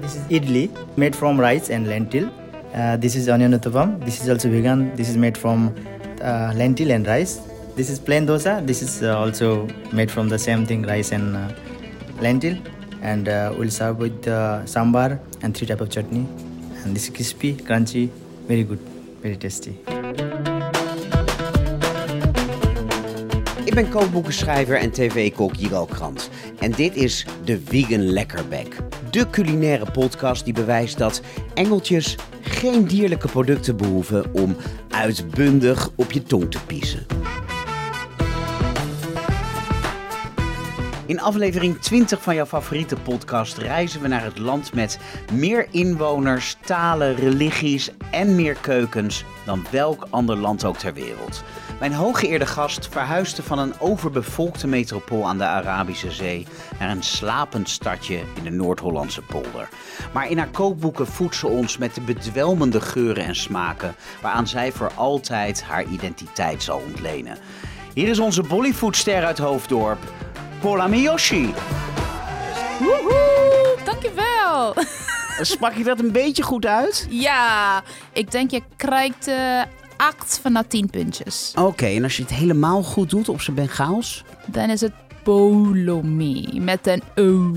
This is idli made from rice and lentil. Uh, this is onion uttapam. This is also vegan. This is made from uh, lentil and rice. This is plain dosa. This is uh, also made from the same thing, rice and uh, lentil. And uh, we'll serve with uh, sambar and three type of chutney. And this is crispy, crunchy, very good, very tasty. Ik ben kookboekenschrijver en tv-kok Jiro Krant. En dit is de Vegan Lekkerbek. De culinaire podcast die bewijst dat engeltjes geen dierlijke producten behoeven om uitbundig op je tong te piezen. In aflevering 20 van jouw favoriete podcast reizen we naar het land met meer inwoners, talen, religies en meer keukens dan welk ander land ook ter wereld. Mijn hooggeëerde gast verhuisde van een overbevolkte metropool aan de Arabische Zee naar een slapend stadje in de Noord-Hollandse polder. Maar in haar kookboeken voedt ze ons met de bedwelmende geuren en smaken waaraan zij voor altijd haar identiteit zal ontlenen. Hier is onze Bollywoodster uit Hoofddorp, Paula Miyoshi. Woehoe, dankjewel. Sprak je dat een beetje goed uit? Ja, ik denk je krijgt eh 8 van de 10 puntjes. Oké, en als je het helemaal goed doet op zijn Bengaals? Dan is het Polomi met een O.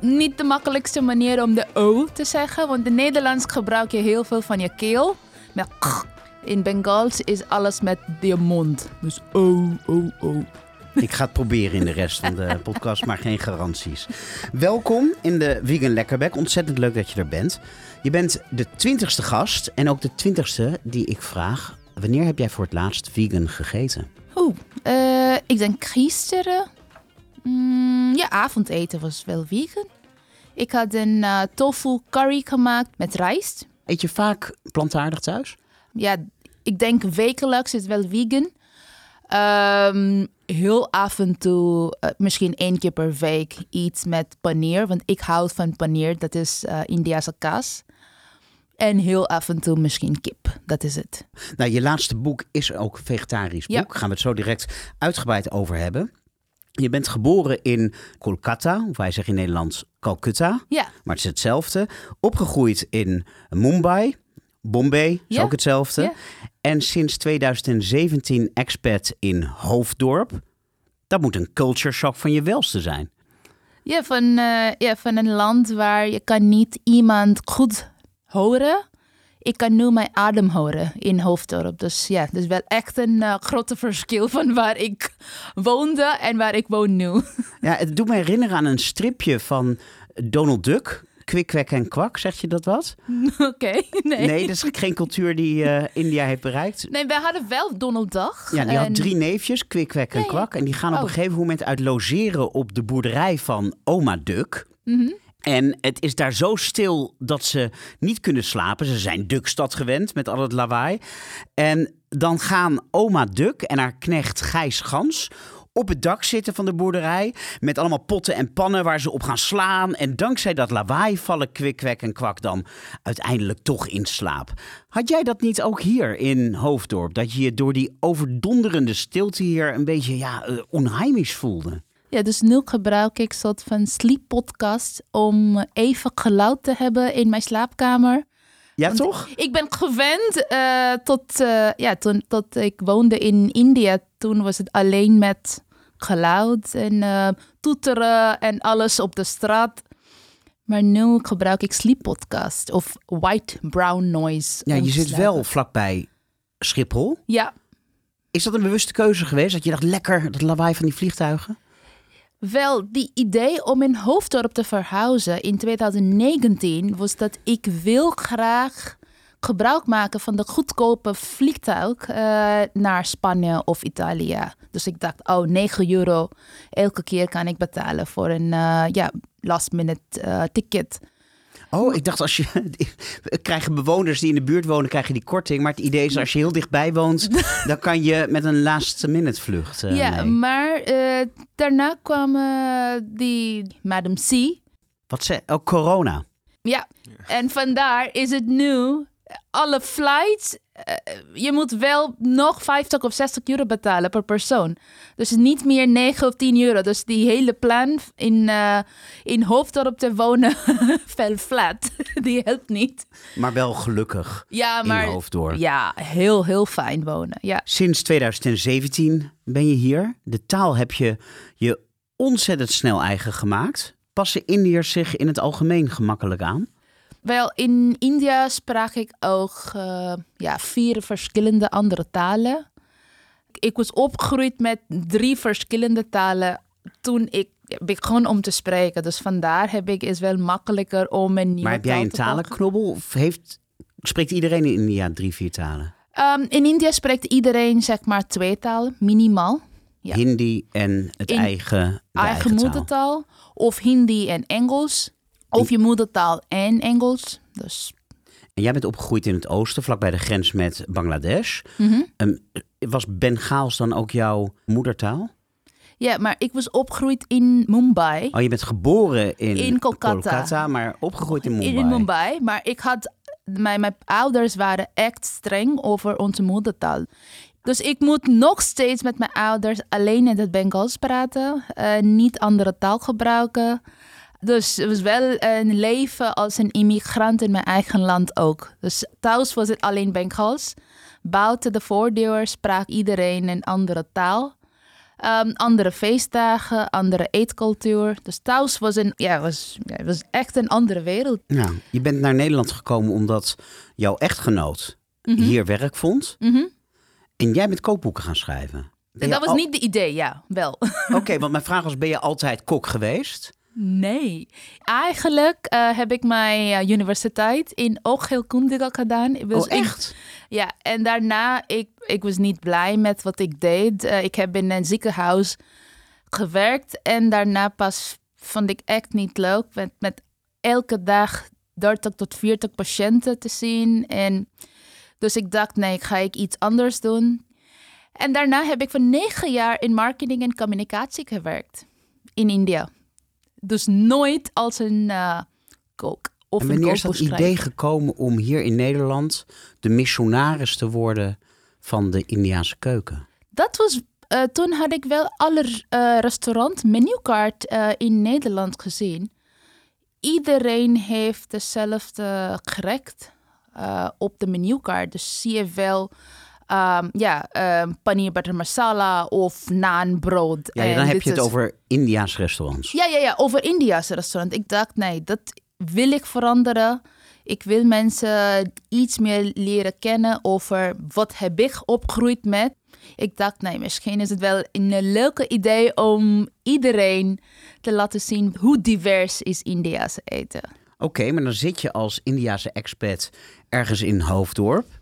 Niet de makkelijkste manier om de O te zeggen, want in Nederlands gebruik je heel veel van je keel. Met k. In Bengaals is alles met je mond. Dus O, O, O. Ik ga het proberen in de rest van de podcast, maar geen garanties. Welkom in de Vegan Lekkerbek. Ontzettend leuk dat je er bent. Je bent de twintigste gast en ook de twintigste die ik vraag... wanneer heb jij voor het laatst vegan gegeten? Oeh, eh, ik denk gisteren. Mm, ja, avondeten was wel vegan. Ik had een eh, tofu curry gemaakt met rijst. Eet je vaak plantaardig thuis? Ja, ik denk wekelijks is wel vegan. Ehm, heel af en toe, eh, misschien één keer per week, iets met paneer. Want ik hou van paneer, dat is eh Indiase kaas. En heel af en toe misschien kip, dat is het. Nou, je laatste boek is ook een vegetarisch boek. Ja. Gaan we het zo direct uitgebreid over hebben. Je bent geboren in Kolkata, of wij zeggen in Nederlands Calcutta. Ja, Maar het is hetzelfde. Opgegroeid in Mumbai, Bombay, is Ja. ook hetzelfde. Ja. En sinds 2017 expat in Hoofddorp. Dat moet een culture shock van je welste zijn. ja, van, eh, ja, van een land waar je kan niet iemand goed horen. Ik kan nu mijn adem horen in Hoofddorp. Dus ja, dat is wel echt een eh, grote verschil van waar ik woonde en waar ik woon nu. Ja, het doet me herinneren aan een stripje van Donald Duck. Kwik, en kwak, zeg je dat wat? Oké, nee. Nee, dat is geen cultuur die eh, India heeft bereikt. Nee, wij hadden wel Donald Duck. Ja, die had drie neefjes, Kwik, en Nee. kwak. En die gaan op Oh. een gegeven moment uit logeren op de boerderij van oma Duck. Mhm. En het is daar zo stil dat ze niet kunnen slapen. Ze zijn Duckstad gewend met al het lawaai. En dan gaan oma Duck en haar knecht Gijs Gans op het dak zitten van de boerderij. Met allemaal potten en pannen waar ze op gaan slaan. En dankzij dat lawaai vallen Kwik, Kwek en Kwak dan uiteindelijk toch in slaap. Had jij dat niet ook hier in Hoofddorp? Dat je je door die overdonderende stilte hier een beetje ja, eh, onheimisch voelde? Ja, dus nu gebruik ik een soort van sleep podcast om even geluid te hebben in mijn slaapkamer. Ja, Want toch? Ik ben gewend eh, tot, eh, ja, toen tot ik woonde in India. Toen was het alleen met geluid en eh, toeteren en alles op de straat. Maar nu gebruik ik sleep podcast of white brown noise. Ja, je zit wel vlakbij Schiphol. Ja, Is dat een bewuste keuze geweest? Dat je dacht, lekker, dat lawaai van die vliegtuigen? Wel, die idee om in Hoofddorp te verhuizen in 2019 was dat ik wil graag gebruik maken van de goedkope vliegtuig eh, naar Spanje of Italië. Dus ik dacht, oh, 9 euro elke keer kan ik betalen voor een eh, ja, last minute eh, ticket. Oh, ik dacht als je... krijgen bewoners die in de buurt wonen, krijgen die korting. Maar het idee is als je heel dichtbij woont, dan kan je met een last minute vlucht ja, mee. maar daarna kwam die Madam C. Wat zei... Oh, corona. Ja, en vandaar is het nu alle flights, eh, je moet wel nog 50 of 60 euro betalen per persoon. Dus niet meer 9 of 10 euro. Dus die hele plan in, uh, in Hoofddorp te wonen, fell flat. die helpt niet. Maar wel gelukkig ja, maar, in Hoofddorp. Ja, heel, heel fijn wonen. Ja. Sinds 2017 ben je hier. De taal heb je je ontzettend snel eigen gemaakt. Passen Indiërs zich in het algemeen gemakkelijk aan? Wel, in India sprak ik ook uh, ja, vier verschillende andere talen. Ik was opgegroeid met drie verschillende talen toen ik begon om te spreken. Dus vandaar heb ik is wel makkelijker om een nieuwe Maar heb jij een talenknobbel of heeft, spreekt iedereen in India drie, vier talen? Um, in India spreekt iedereen zeg maar twee talen, minimaal. Ja. Hindi en het eigen, eigen moedertaal. Of Hindi en Engels. Of je moedertaal en Engels. Dus. En jij bent opgegroeid in het oosten, vlakbij de grens met Bangladesh. Mm was Bengaals dan ook jouw moedertaal? Ja, maar ik was opgegroeid in Mumbai. Oh, je bent geboren in, in Kolkata. maar opgegroeid in Mumbai. In Mumbai, maar ik had, mijn, mijn ouders waren echt streng over onze moedertaal. Dus ik moet nog steeds met mijn ouders alleen in het Bengaals praten, uh, niet andere taal gebruiken. Dus het was wel een leven als een immigrant in mijn eigen land ook. Dus thuis was het alleen Bengaals. Buiten de voordeur sprak iedereen een andere taal. Um, andere feestdagen, andere eetcultuur. Dus thuis was, een, ja, was, ja, was echt een andere wereld. Ja, je bent naar Nederland gekomen omdat jouw echtgenoot mm -hmm. hier werk vond. Mm -hmm. En jij bent kookboeken gaan schrijven. Ben dat was al... niet de idee, ja, wel. Oké, okay, want mijn vraag was, ben je altijd kok geweest? Nee. Eigenlijk uh, heb ik mijn uh, universiteit in oogheelkundige gedaan. oh, echt? ja, en daarna, ik, ik was niet blij met wat ik deed. Uh, ik heb in een ziekenhuis gewerkt en daarna pas vond ik echt niet leuk. Met, met elke dag 30 tot 40 patiënten te zien. En dus ik dacht, nee, ga ik iets anders doen. En daarna heb ik voor negen jaar in marketing en communicatie gewerkt in India. Dus nooit als een uh, kook. Of en wanneer is dat idee gekomen om hier in Nederland de missionaris te worden van de Indiaanse keuken? Dat was, uh, toen had ik wel alle uh, restaurant menukaart uh, in Nederland gezien. Iedereen heeft dezelfde gerecht op de menukaart. Dus zie je wel um, ja, um, paneer butter masala of naanbrood. Ja, dan heb je het is... over India's restaurants. Ja, ja, ja, over India's restaurant. Ik dacht, nee, dat wil ik veranderen. Ik wil mensen iets meer leren kennen over wat heb ik opgegroeid met. Ik dacht, nee, misschien is het wel een leuke idee om iedereen te laten zien hoe divers is India's eten. Oké, okay, maar dan zit je als Indiaanse expat ergens in Hoofddorp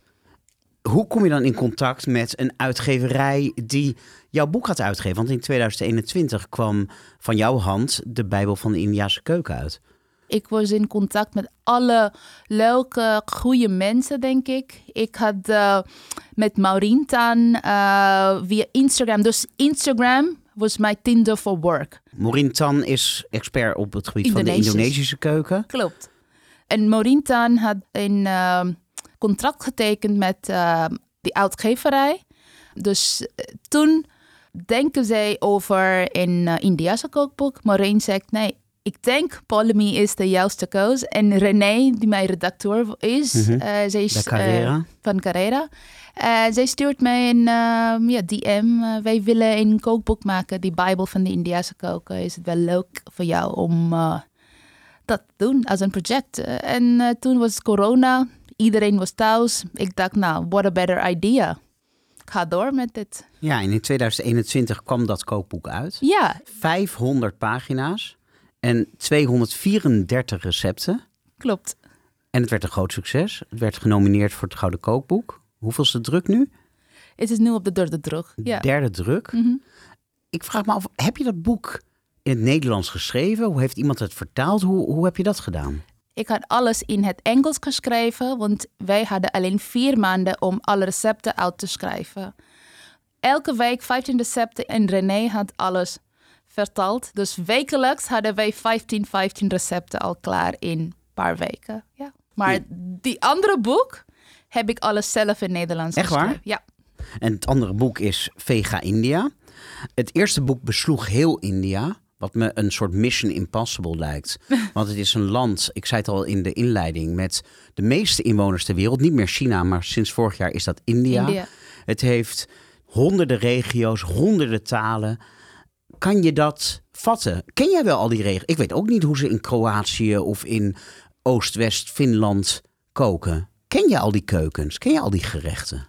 hoe kom je dan in contact met een uitgeverij die jouw boek gaat uitgeven? Want in 2021 kwam van jouw hand de Bijbel van de Indiase keuken uit. Ik was in contact met alle leuke, goede mensen, denk ik. Ik had uh, met Maureen Tan uh, via Instagram. Dus Instagram was mijn Tinder for work. Maureen Tan is expert op het gebied van de Indonesische keuken. Klopt. En Maureen Tan had een... Uh, contract getekend met uh, die uitgeverij. Dus uh, toen denken zij over een uh, Indiase kookboek. Maureen zegt, nee, ik denk Polemy is de juiste keus. En René, die mijn redacteur is, mm -hmm. zij is Carrera. van Carrera. zij stuurt mij een ja, DM. wij willen een kookboek maken, die Bijbel van de Indiase koken. Is het wel leuk voor jou om dat te doen als een project? en toen was corona iedereen was thuis. Ik dacht, nou, what a better idea. Ga door met dit. Ja, en in 2021 kwam dat kookboek uit. Ja. 500 pagina's en 234 recepten. Klopt. En het werd een groot succes. Het werd genomineerd voor het Gouden Kookboek. Hoeveelste druk nu? Het is nu op de derde druk. Ja. Derde druk. Mm -hmm. Ik vraag me af, heb je dat boek in het Nederlands geschreven? Hoe heeft iemand het vertaald? Hoe, hoe heb je dat gedaan? Ik had alles in het Engels geschreven, want wij hadden alleen vier maanden om alle recepten uit te schrijven. Elke week 15 recepten en René had alles vertaald. Dus wekelijks hadden wij 15, 15 recepten al klaar in een paar weken. Ja. Maar die andere boek, heb ik alles zelf in Nederlands Echt waar? geschreven. Ja. En het andere boek is Vega India. Het eerste boek besloeg heel India. Wat me een soort Mission Impossible lijkt. Want het is een land, ik zei het al in de inleiding, met de meeste inwoners ter wereld. Niet meer China, maar sinds vorig jaar is dat India. India. Het heeft honderden regio's, honderden talen. Kan je dat vatten? Ken jij wel al die regio's? Ik weet ook niet hoe ze in Kroatië of in Oost-West-Finland koken. Ken je al die keukens? Ken je al die gerechten?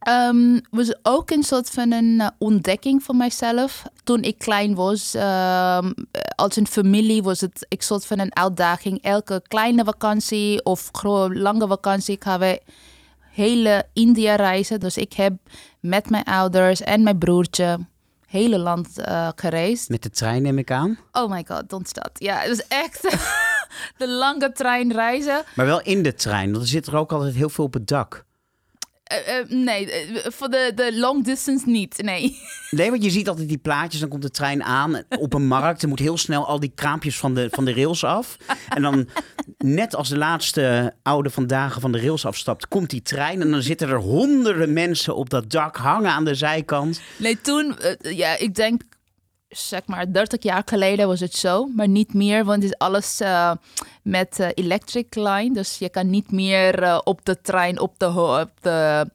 Ehm was ook een soort van een eh, ontdekking voor mijzelf. Toen ik klein was, ehm, als een familie was het een soort van een uitdaging. Elke kleine vakantie of lange vakantie gaan we hele India reizen. Dus ik heb met mijn ouders en mijn broertje hele land eh, gereisd. Met de trein neem ik aan. Oh my god, don't. Ja, het was echt de lange treinreizen. Maar wel in de trein, want er zit er ook altijd heel veel op het dak. Eh, eh, nee, eh, voor de, de long distance niet, nee. Nee, want je ziet altijd die plaatjes, dan komt de trein aan op een markt. Er moet heel snel al die kraampjes van de, van de rails af. En dan, net als de laatste oude vandaag van de rails afstapt, komt die trein. En dan zitten er honderden mensen op dat dak, hangen aan de zijkant. Nee, toen, ja, ik denk, zeg maar, 30 jaar geleden was het zo, maar niet meer, want het is alles eh, met eh, electric line, dus je kan niet meer eh, op de trein, op de, op de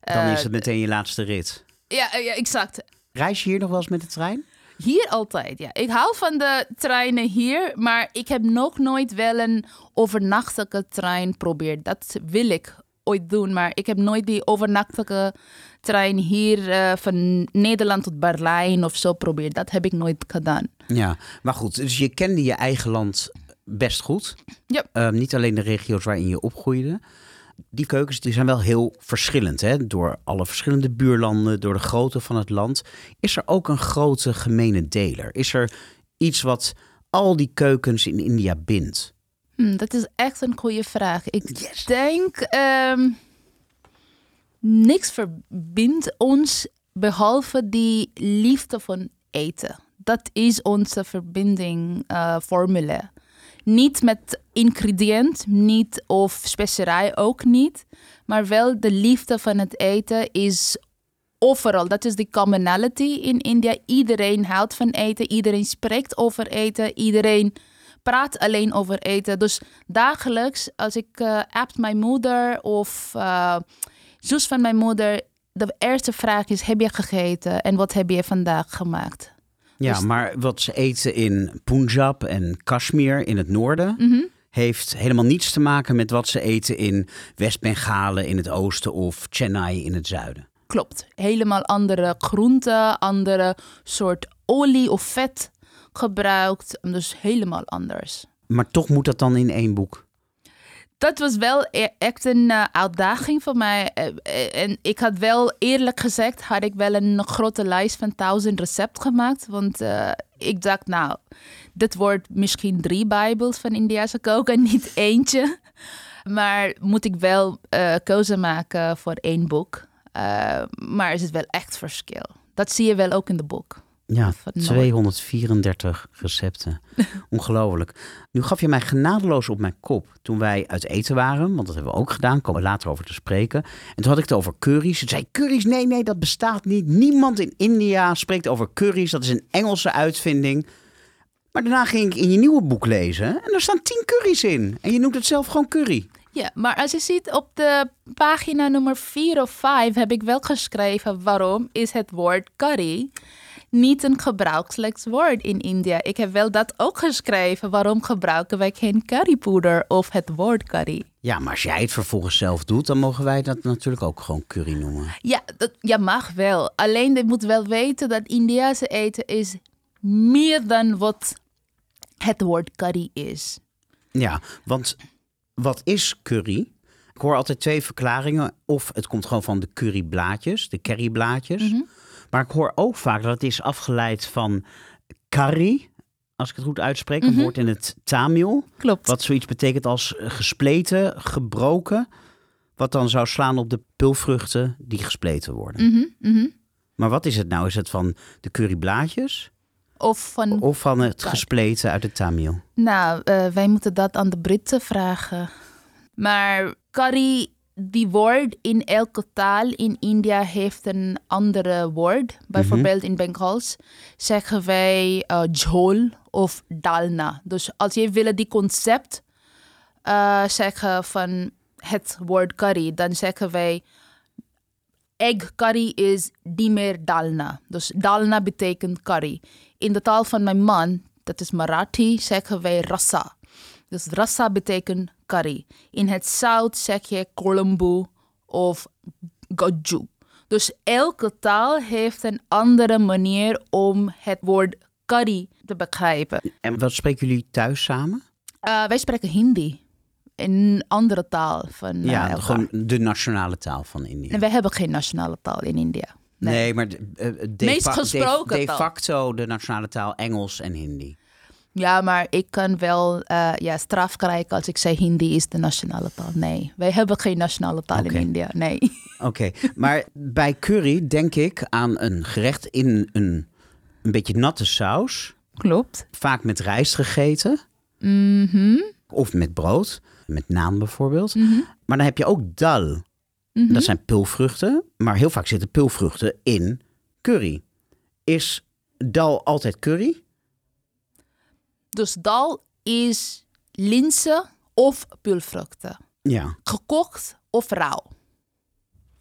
Dan is het meteen je laatste rit. ja, ja, exact. Reis je hier nog wel eens met de trein? Hier altijd, ja. Ik hou van de treinen hier, maar ik heb nog nooit wel een overnachtige trein geprobeerd. Dat wil ik ooit doen, maar ik heb nooit die overnachtige trein hier eh, van Nederland tot Berlijn of zo geprobeerd. Dat heb ik nooit gedaan. Ja, maar goed, dus je kende je eigen land best goed. Ja. Ehm, niet alleen de regio's waarin je opgroeide. Die keukens die zijn wel heel verschillend, hè? door alle verschillende buurlanden, door de grootte van het land. Is er ook een grote gemene deler? Is er iets wat al die keukens in India bindt? Hm, dat is echt een goede vraag. Ik denk, ehm, niks verbindt ons behalve die liefde van eten. Dat is onze verbinding eh, formule. Niet met ingrediënt, niet of specerij ook niet. Maar wel de liefde van het eten is overal. Dat is de commonality in India. Iedereen houdt van eten. Iedereen spreekt over eten. Iedereen praat alleen over eten. Dus dagelijks, als ik eh appt mijn moeder of eh zus van mijn moeder, de eerste vraag is: heb je gegeten en wat heb je vandaag gemaakt? Ja, Dus- maar wat ze eten in Punjab en Kashmir in het noorden... Mhm. heeft helemaal niets te maken met wat ze eten in West-Bengalen in het oosten of Chennai in het zuiden. Klopt. Helemaal andere groenten, andere soort olie of vet gebruikt. Dus helemaal anders. Maar toch moet dat dan in één boek. Dat was wel e- echt een eh, uitdaging voor mij. Eh, eh, En ik had wel, eerlijk gezegd, had ik wel een grote lijst van duizend recepten gemaakt. Want ik dacht, nou, dit wordt misschien drie Bijbels van Indiase koken, niet eentje. Maar moet ik wel eh keuze maken voor één boek. Maar het is wel echt verschil. Dat zie je wel ook in de boek. Ja, Van nooit. 234 recepten. Ongelooflijk. Nu gaf je mij genadeloos op mijn kop toen wij uit eten waren. Want dat hebben we ook gedaan. Komen we later over te spreken. En toen had ik het over curry's. Toen zei curry's, nee, nee, dat bestaat niet. Niemand in India spreekt over curry's. Dat is een Engelse uitvinding. Maar daarna ging ik in je nieuwe boek lezen. En er staan 10 curry's in. En je noemt het zelf gewoon curry. Ja, maar als je ziet op de pagina nummer 4 of 5 heb ik wel geschreven waarom is het woord curry niet een gebruikselijk woord in India. Ik heb wel dat ook geschreven. Waarom gebruiken wij geen currypoeder of het woord curry? Ja, maar als jij het vervolgens zelf doet, dan mogen wij dat natuurlijk ook gewoon curry noemen. Ja, dat, ja, mag wel. Alleen je moet wel weten dat Indiase eten is meer dan wat het woord curry is. Ja, want wat is curry? Ik hoor altijd twee verklaringen. Of het komt gewoon van de curryblaadjes, de curryblaadjes. Maar ik hoor ook vaak dat het is afgeleid van curry, als ik het goed uitspreek, een woord in het Tamil. Klopt. Wat zoiets betekent als eh, gespleten, gebroken. Wat dan zou slaan op de pulvruchten die gespleten worden. Mhm, mhm. Maar wat is het nou? Is het van de curryblaadjes Of van of van het gespleten uit het Tamil? Nou, eh, wij moeten dat aan de Britten vragen. Maar curry, die woord in elke taal in India heeft een andere woord. Bijvoorbeeld in Bengals zeggen wij uh, jhol of dalna. Dus als je wil die concept uh, zeggen van het woord curry, dan zeggen wij egg curry is dimer dalna. Dus dalna betekent curry. In de taal van mijn man, dat is Marathi, zeggen wij rasa. Dus rasa betekent curry. In het zout zeg je kolumbu of goju. Dus elke taal heeft een andere manier om het woord curry te begrijpen. En wat spreken jullie thuis samen? Uh, wij spreken Hindi. Een andere taal van uh, Ja, elkaar. gewoon de nationale taal van India. En wij hebben geen nationale taal in India. Nee, maar de, eh, de, Meest de- gesproken de, taal. facto de nationale taal Engels en Hindi. Ja, maar ik kan wel eh, ja, straf krijgen als ik zeg Hindi is de nationale taal. Nee, wij hebben geen nationale taal in India. Nee. Oké, maar bij curry denk ik aan een gerecht in een, een beetje natte saus. Klopt. Vaak met rijst gegeten. Mhm. Of met brood. Met naan bijvoorbeeld. Maar dan heb je ook dal. Mhm. Dat zijn pulvruchten. Maar heel vaak zitten pulvruchten in curry. Is dal altijd curry? Dus dal is linzen of pulvruchten. Ja. Gekookt of rauw.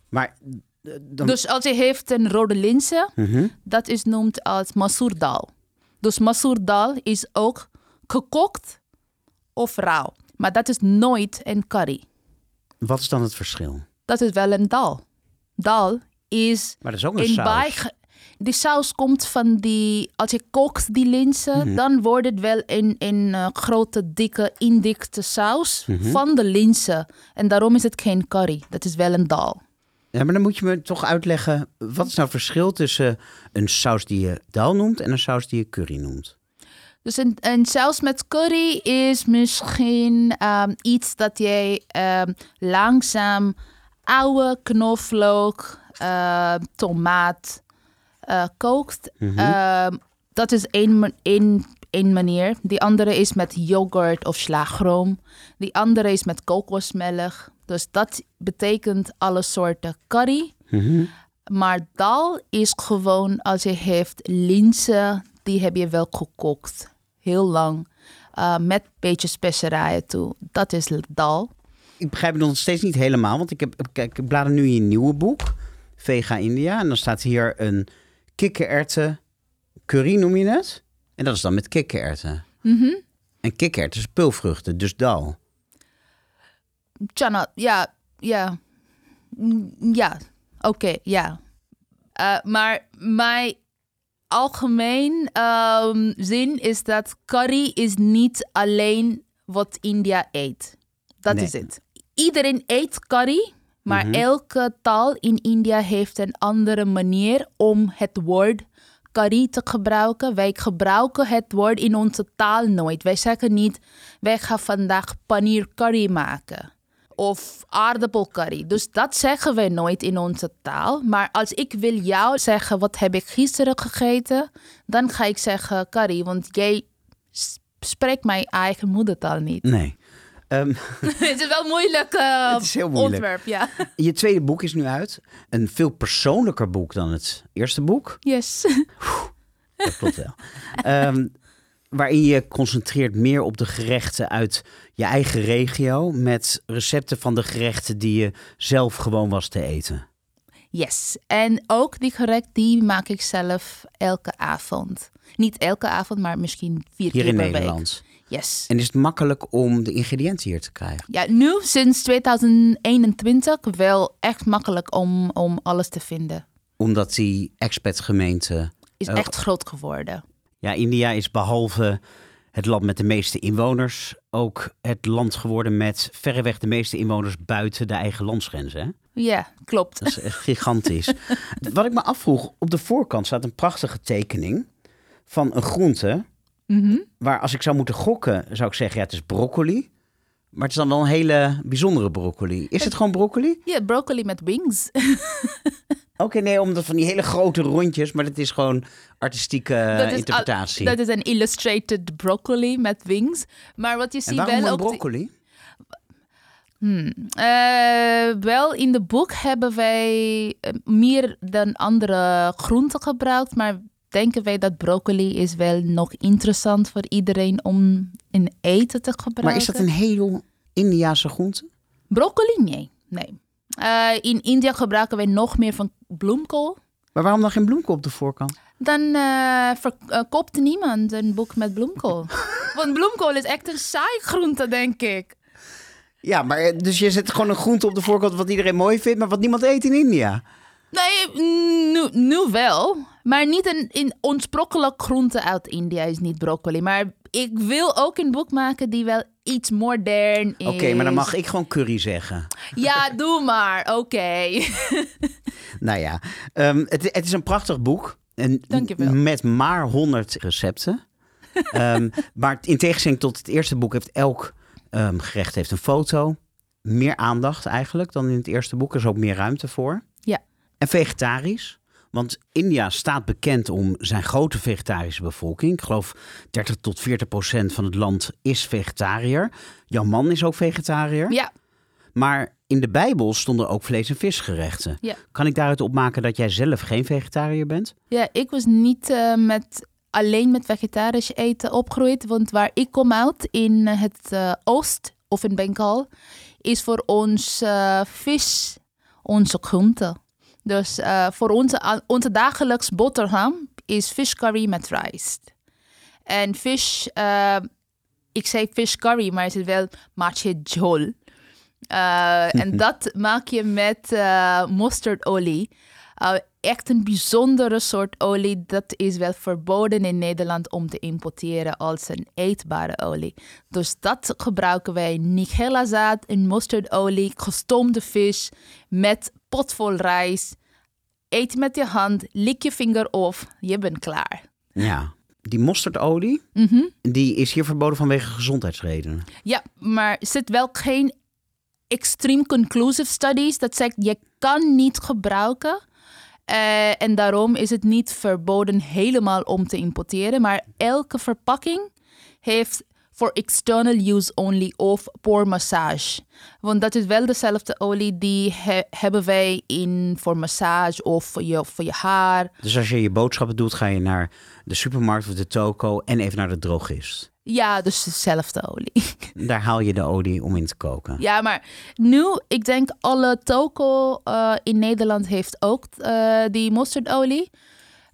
Maar dan... Dus als je heeft een rode linzen, Mhm. dat is noemd als masoor dal. Dus masoor dal is ook gekookt of rauw. Maar dat is nooit een curry. Wat is dan het verschil? Dat is wel een dal. Dal is Maar dat is ook een in saus. Die saus komt van die. Als je kookt die linzen, Mhm. dan wordt het wel een, een eh, grote, dikke, indikte saus Mhm. van de linzen. En daarom is het geen curry. Dat is wel een dal. Ja, maar dan moet je me toch uitleggen... wat is nou het verschil tussen een saus die je dal noemt... en een saus die je curry noemt? Dus een, een saus met curry is misschien ehm, iets dat jij ehm, langzaam oude knoflook, eh, tomaat eh, kookt. Ehm, dat is één, ma- één, één manier. Die andere is met yoghurt of slagroom. Die andere is met kokosmelk. Dus dat betekent alle soorten curry. Maar dal is gewoon als je heeft linzen, die heb je wel gekookt. Heel lang. eh, met een beetje specerijen toe. Dat is dal. Ik begrijp het nog steeds niet helemaal... want ik, heb, kijk, ik blader nu in je nieuwe boek... Vega India. En dan staat hier een kikkererwten curry, noem je het? En dat is dan met kikkererwten. En kikkererwten is pulvruchten, dus dal. Chana, ja, ja. Mm, Ja, oké, ja. Eh, maar mijn algemeen ehm, zin is dat curry is niet alleen wat India eet. Dat Nee. is het. Iedereen eet curry, maar elke taal in India heeft een andere manier om het woord curry te gebruiken. Wij gebruiken het woord in onze taal nooit. Wij zeggen niet, wij gaan vandaag paneer curry maken. Of aardappelcurry. Dus dat zeggen wij nooit in onze taal. Maar als ik wil jou zeggen, wat heb ik gisteren gegeten? Dan ga ik zeggen curry, want jij spreekt mijn eigen moedertaal niet. Nee. Ehm, het is wel moeilijk eh, Het is heel moeilijk. ontwerp, ja. je tweede boek is nu uit. Een veel persoonlijker boek dan het eerste boek. Yes. Dat klopt wel. Ehm, waarin je concentreert meer op de gerechten uit je eigen regio. Met recepten van de gerechten die je zelf gewoon was te eten. Yes. En ook die gerecht, die maak ik zelf elke avond. Niet elke avond, maar misschien vier Hier keer in per Nederland. Yes. En is het makkelijk om de ingrediënten hier te krijgen? Ja, nu sinds 2021 wel echt makkelijk om, om alles te vinden. Omdat die expat-gemeente... Is Oh. echt groot geworden. Ja, India is behalve het land met de meeste inwoners... ook het land geworden met verreweg de meeste inwoners buiten de eigen landsgrenzen. Hè? Ja, klopt. Dat is echt gigantisch. Wat ik me afvroeg, op de voorkant staat een prachtige tekening van een groente. Mhm. Waar als ik zou moeten gokken, zou ik zeggen, ja, het is broccoli. Maar het is dan wel een hele bijzondere broccoli. Is het gewoon broccoli? Ja, broccoli met wings. Oké, nee, omdat van die hele grote rondjes, maar dat is gewoon artistieke Dat is al- interpretatie. Dat is een illustrated broccoli met wings. Maar wat je ziet wel een die- broccoli? Hmm. Eh, wel, in de boek hebben wij eh, meer dan andere groenten gebruikt, maar denken wij dat broccoli is wel nog interessant voor iedereen om in eten te gebruiken. Maar is dat een heel Indiase groente? Broccoli? Nee. nee. Eh, in India gebruiken wij nog meer van bloemkool. Maar waarom dan geen bloemkool op de voorkant? Dan eh verkoopt niemand een boek met bloemkool. Want bloemkool is echt een saai groente, denk ik. Ja, maar eh, dus je zet gewoon een groente op de voorkant wat iedereen mooi vindt, maar wat niemand eet in India. Nee, nu, nu wel. Maar niet een, oorspronkelijk groente uit India is niet broccoli. Maar ik wil ook een boek maken die wel iets modern is. Oké, maar dan mag ik gewoon curry zeggen. Ja, doe maar. Oké. Nou ja, ehm, het, het is een prachtig boek. En Dankjewel. Met maar 100 recepten. Ehm, maar in tegenstelling tot het eerste boek heeft elk ehm, gerecht heeft een foto. Meer aandacht eigenlijk dan in het eerste boek. Er is ook meer ruimte voor. En vegetarisch. Want India staat bekend om zijn grote vegetarische bevolking. Ik geloof 30 tot 40 procent van het land is vegetariër. Jouw man is ook vegetariër. Ja, Maar in de Bijbel stonden ook vlees- en visgerechten. Ja. Kan ik daaruit opmaken dat jij zelf geen vegetariër bent? ja ik was niet eh, met, alleen met vegetarisch eten opgegroeid. Want waar ik kom uit, in het eh, oost of in Bengal, is voor ons eh, vis onze groente. Dus eh, voor onze, onze dagelijks boterham is fish curry met rijst. En fish, eh, ik zei fish curry, maar het is wel mache jhol. Eh, en dat maak je met mosterdolie. Uh, echt een bijzondere soort olie. Dat is wel verboden in Nederland om te importeren als een eetbare olie. Dus dat gebruiken wij. Nigella zaad en mosterdolie, gestoomde vis met potvol rijst. Eet met je hand, lik je vinger op, je bent klaar. Ja. Die mosterdolie, Mhm. die is hier verboden vanwege gezondheidsredenen. Ja, maar er zit wel geen extreem conclusive studies dat zegt je kan niet gebruiken. Eh, en daarom is het niet verboden helemaal om te importeren. Maar elke verpakking heeft voor external use only of voor massage. Want dat is wel dezelfde olie die he- hebben wij in voor massage of voor je, voor je haar. Dus als je je boodschappen doet, ga je naar de supermarkt of de toko en even naar de drogist. Ja, dus dezelfde olie. Daar haal je de olie om in te koken. Ja, maar nu, ik denk alle toko eh, in Nederland heeft ook eh, die mosterdolie.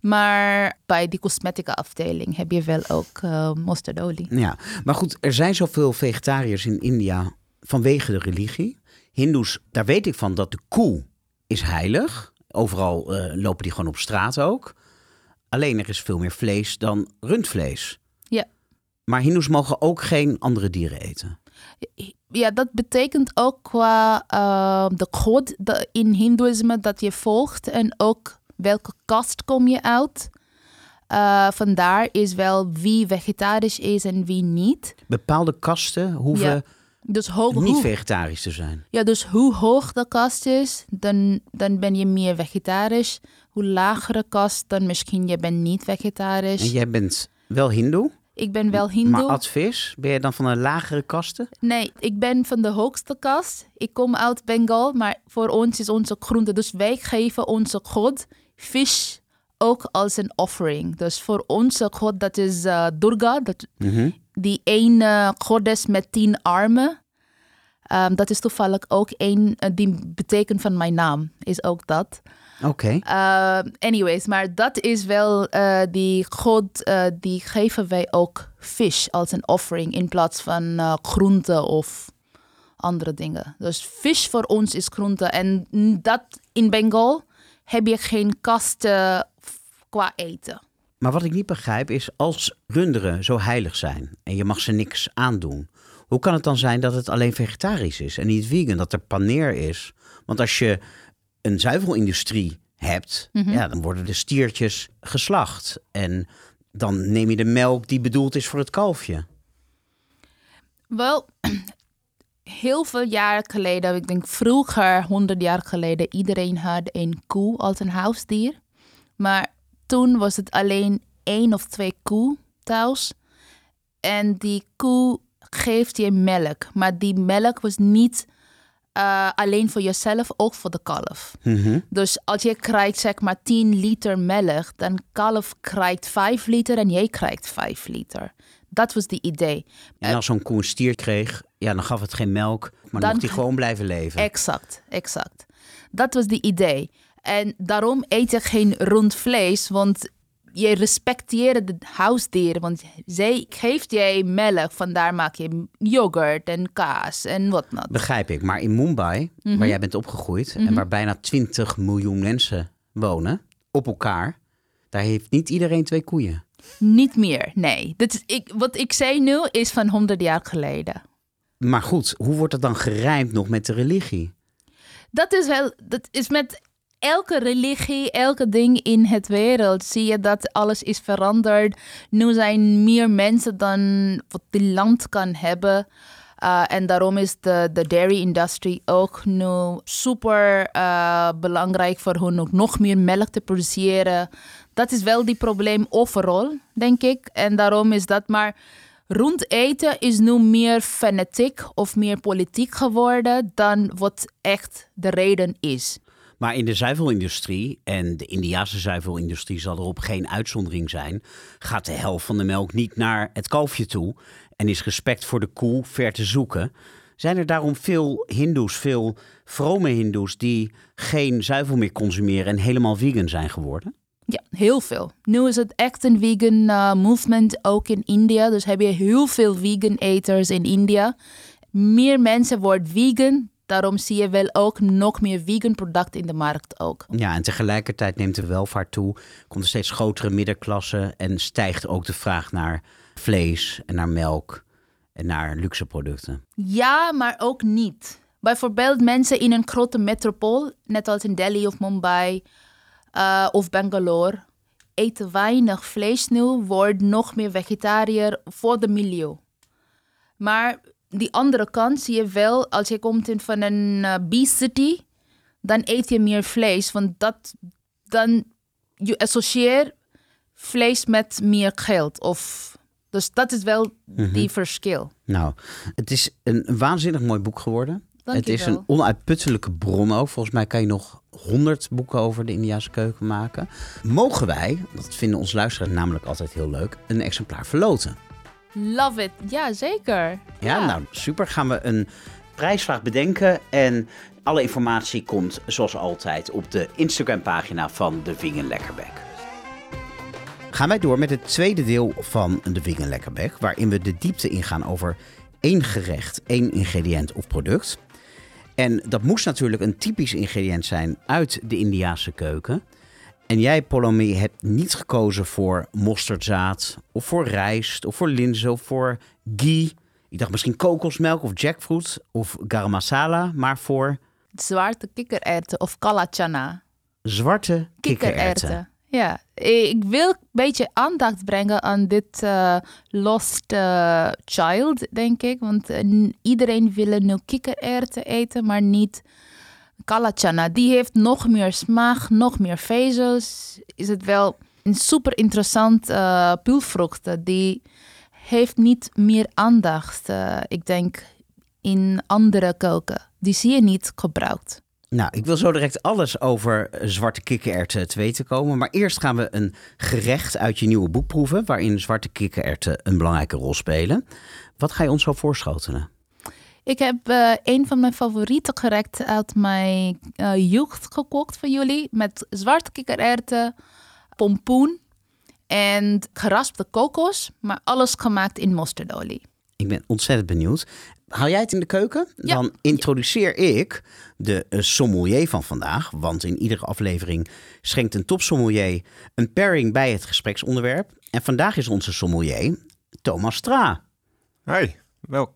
Maar bij die cosmetica afdeling heb je wel ook mosterdolie. Ja, maar goed, er zijn zoveel vegetariërs in India vanwege de religie. Hindoes, daar weet ik van dat de koe is heilig. Overal eh, lopen die gewoon op straat ook. Alleen er is veel meer vlees dan rundvlees. Ja. Maar Hindoes mogen ook geen andere dieren eten. Ja, dat betekent ook qua eh, de god in hindoeïsme dat je volgt en ook welke kast kom je uit. Eh, vandaar is wel wie vegetarisch is en wie niet. Bepaalde kasten hoeven Ja. Dus hoog, niet hoe, vegetarisch te zijn. Ja, dus hoe hoog de kast is, dan, dan ben je meer vegetarisch. Hoe lagere kast, dan misschien je bent niet vegetarisch. En jij bent wel Hindoe, Ik ben wel hindoe. maar advis, ben je dan van een lagere kasten? Nee, ik ben van de hoogste kast. Ik kom uit Bengal, maar voor ons is onze groente. Dus wij geven onze god vis ook als een offering. Dus voor onze god, dat is eh, Durga, dat, Mhm. die ene goddess met tien armen. Ehm, dat is toevallig ook één, eh, die betekent van mijn naam, is ook dat. Oké. Uh, anyways, maar dat is wel eh, die god, eh, die geven wij ook vis als een offering in plaats van eh groente of andere dingen. Dus vis voor ons is groente en dat in Bengal heb je geen kasten qua eten. Maar wat ik niet begrijp is, als runderen zo heilig zijn en je mag ze niks aandoen, hoe kan het dan zijn dat het alleen vegetarisch is en niet vegan, dat er paneer is? Want als je een zuivelindustrie hebt, ja, dan worden de stiertjes geslacht en dan neem je de melk die bedoeld is voor het kalfje. Wel, heel veel jaren geleden, ik denk vroeger, honderd jaar geleden, iedereen had een koe als een huisdier. Maar toen was het alleen één of twee koe thuis. En die koe geeft je melk, maar die melk was niet eh, alleen voor jezelf, ook voor de kalf. Mhm. Dus als je krijgt zeg maar 10 liter melk, dan kalf krijgt 5 liter en jij krijgt 5 liter. Dat was die idee. En als zo'n koe een stier kreeg, ja, dan gaf het geen melk, maar dan mocht hij gewoon blijven leven. Exact, exact. Dat was die idee. En daarom eet je geen rond vlees, want je respecteert de huisdieren. Want zij geeft jij melk, vandaar maak je yoghurt en kaas en whatnot. Begrijp ik. Maar in Mumbai, Mhm. waar jij bent opgegroeid en waar bijna 20 miljoen mensen wonen, op elkaar, daar heeft niet iedereen twee koeien. Niet meer, nee. Dit is, ik, wat ik zei nu is van 100 jaar geleden. Maar goed, hoe wordt het dan gerijmd nog met de religie? Dat is wel, dat is met elke religie, elke ding in het wereld zie je dat alles is veranderd. Nu zijn meer mensen dan wat die land kan hebben. Uh, en daarom is de, de dairy industry ook nu super uh, belangrijk voor hun ook nog meer melk te produceren. Dat is wel die probleem overal, denk ik. En daarom is dat maar rond eten is nu meer fanatiek of meer politiek geworden dan wat echt de reden is. Maar in de zuivelindustrie, en de Indiase zuivelindustrie zal erop geen uitzondering zijn, gaat de helft van de melk niet naar het kalfje toe en is respect voor de koe ver te zoeken. Zijn er daarom veel hindoes, veel vrome hindoes die geen zuivel meer consumeren en helemaal vegan zijn geworden? Ja, heel veel. Nu is het echt een vegan uh, movement, ook in India. Dus heb je heel veel vegan eters in India. Meer mensen worden vegan. Daarom zie je wel ook nog meer vegan producten in de markt ook. Ja, en tegelijkertijd neemt de welvaart toe, komt er steeds grotere middenklasse en stijgt ook de vraag naar vlees en naar melk en naar luxe producten. Ja, maar ook niet. Bijvoorbeeld mensen in een grote metropool, net als in Delhi of Mumbai uh, of Bangalore, eten weinig vlees nu, worden nog meer vegetariër voor de milieu. Maar die andere kant zie je wel, als je komt in van een uh, B-city, dan eet je meer vlees, want dat, dan je associeert vlees met meer geld. Of, dus dat is wel mm-hmm. die verschil. Nou, het is een waanzinnig mooi boek geworden. Dank het is wel. een onuitputtelijke bron ook. Volgens mij kan je nog honderd boeken over de Indiase keuken maken. Mogen wij, dat vinden onze luisteraars namelijk altijd heel leuk, een exemplaar verloten? Love it. Ja, zeker. Ja, Ja. nou super. Gaan we een prijsvraag bedenken. En alle informatie komt zoals altijd op de Instagram pagina van de Vegan Lekkerbek. Gaan wij door met het tweede deel van de Vegan Lekkerbek. Waarin we de diepte ingaan over één gerecht, één ingrediënt of product. En dat moest natuurlijk een typisch ingrediënt zijn uit de Indiase keuken. En jij, Polomi, hebt niet gekozen voor mosterdzaad, of voor rijst, of voor linzen, of voor ghee. Ik dacht misschien kokosmelk of jackfruit of garam masala, maar voor Zwarte kikkererwten of kala chana. zwarte kikkererwten. Ja, ik wil een beetje aandacht brengen aan dit eh, lost eh, child, denk ik. Want eh, iedereen wil nu kikkererwten eten, maar niet kalachana. Die heeft nog meer smaak, nog meer vezels. Is het wel een super interessant pulvrucht. Die heeft niet meer aandacht, ik denk, in andere koken. Die zie je niet gebruikt. Nou, ik wil zo direct alles over eh, zwarte kikkererwten te weten komen. Maar eerst gaan we een gerecht uit je nieuwe boek proeven... waarin zwarte kikkererwten een belangrijke rol spelen. Wat ga je ons zo voorschotelen? Ik heb uh, een van mijn favoriete gerechten uit mijn uh, jeugd gekookt voor jullie. Met zwarte kikkererwten, pompoen en geraspte kokos. Maar alles gemaakt in mosterdolie. Ik ben ontzettend benieuwd. Hou jij het in de keuken? Ja. Dan introduceer ik de uh, sommelier van vandaag. Want in iedere aflevering schenkt een topsommelier een pairing bij het gespreksonderwerp. En vandaag is onze sommelier Thomas Stra. Hi, wel.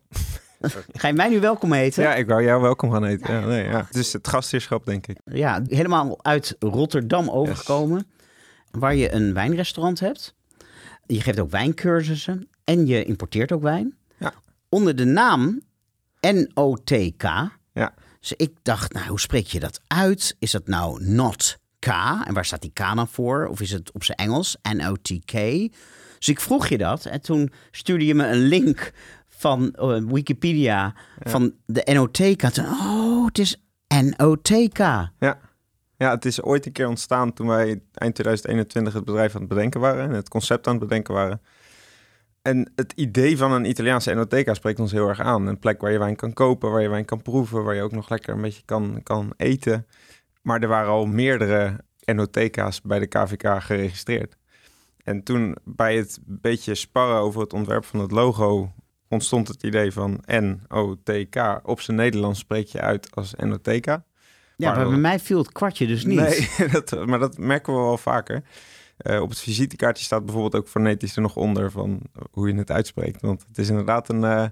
Ga je mij nu welkom heten? Ja, ik wou jou welkom gaan eten. Ja, nee, ja. Het is het gastheerschap, denk ik. Ja, helemaal uit Rotterdam overgekomen. Waar je een wijnrestaurant hebt. Je geeft ook wijncursussen. En je importeert ook wijn. Ja. Onder de naam N-O-T-K. Ja. Dus ik dacht, nou, hoe spreek je dat uit? Is dat nou not K? En waar staat die K dan voor? Of is het op zijn Engels N-O-T-K? Dus ik vroeg je dat. En toen stuurde je me een link van uh, Wikipedia van de NOTK. Toen, oh, Oh, het is NOTK. Ja. ja, het is ooit een keer ontstaan toen wij eind 2021 het bedrijf aan het bedenken waren. En het concept aan het bedenken waren. En het idee van een Italiaanse enoteca spreekt ons heel erg aan. Een plek waar je wijn kan kopen, waar je wijn kan proeven, waar je ook nog lekker een beetje kan, kan eten. Maar er waren al meerdere enoteca's bij de KVK geregistreerd. En toen bij het beetje sparren over het ontwerp van het logo ontstond het idee van N-O-T-K. Op zijn Nederlands spreek je uit als enoteca. Ja, maar bij mij viel het kwartje dus niet. Nee, dat, maar dat merken we wel vaker. Uh, op het visitekaartje staat bijvoorbeeld ook fonetisch er nog onder van hoe je het uitspreekt. Want het is inderdaad een, uh,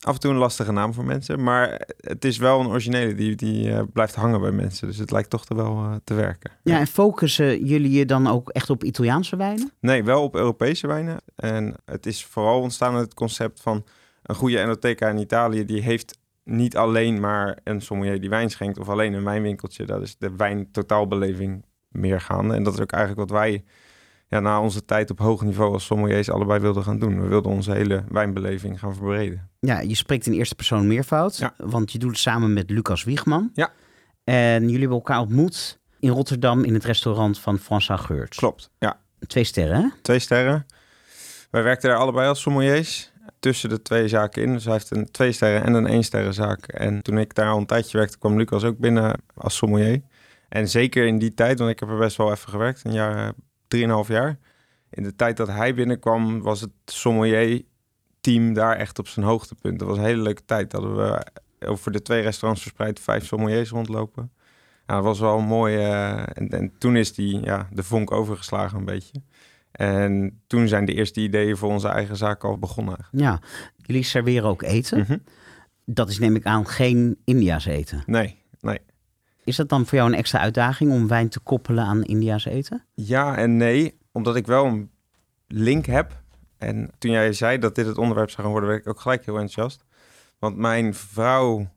af en toe een lastige naam voor mensen. Maar het is wel een originele die, die uh, blijft hangen bij mensen. Dus het lijkt toch er wel te werken. Ja, en focussen jullie je dan ook echt op Italiaanse wijnen? Nee, wel op Europese wijnen. En het is vooral ontstaan uit het concept van een goede enoteca in Italië. Die heeft niet alleen maar een sommelier die wijn schenkt of alleen een wijnwinkeltje. Dat is de wijntotaalbeleving meer gaande. En dat is ook eigenlijk wat wij ja, na onze tijd op hoog niveau als sommeliers allebei wilden gaan doen. We wilden onze hele wijnbeleving gaan verbreden. Ja, je spreekt in eerste persoon meervoud, Ja. want je doet het samen met Lucas Wiegman. Ja. En jullie hebben elkaar ontmoet in Rotterdam in het restaurant van François Geurts. Klopt, ja. Twee sterren, hè? Twee sterren. Wij werkten daar allebei als sommeliers tussen de twee zaken in. Dus hij heeft een twee sterren en een één sterren zaak. En toen ik daar al een tijdje werkte, kwam Lucas ook binnen als sommelier. En zeker in die tijd, want ik heb er best wel even gewerkt, een jaar, drieënhalf jaar. In de tijd dat hij binnenkwam, was het sommelier-team daar echt op zijn hoogtepunt. Dat was een hele leuke tijd. Dat we over de twee restaurants verspreid vijf sommeliers rondlopen. Ja, dat was wel mooi. Uh, en, en, toen is die, ja, de vonk overgeslagen een beetje. En toen zijn de eerste ideeën voor onze eigen zaak al begonnen. Ja, jullie serveren ook eten. Mm -hmm. Dat is neem ik aan geen India's eten. Nee, nee. Is dat dan voor jou een extra uitdaging om wijn te koppelen aan India's eten? Ja en nee, omdat ik wel een link heb. En toen jij zei dat dit het onderwerp zou gaan worden, werd ik ook gelijk heel enthousiast. Want mijn vrouw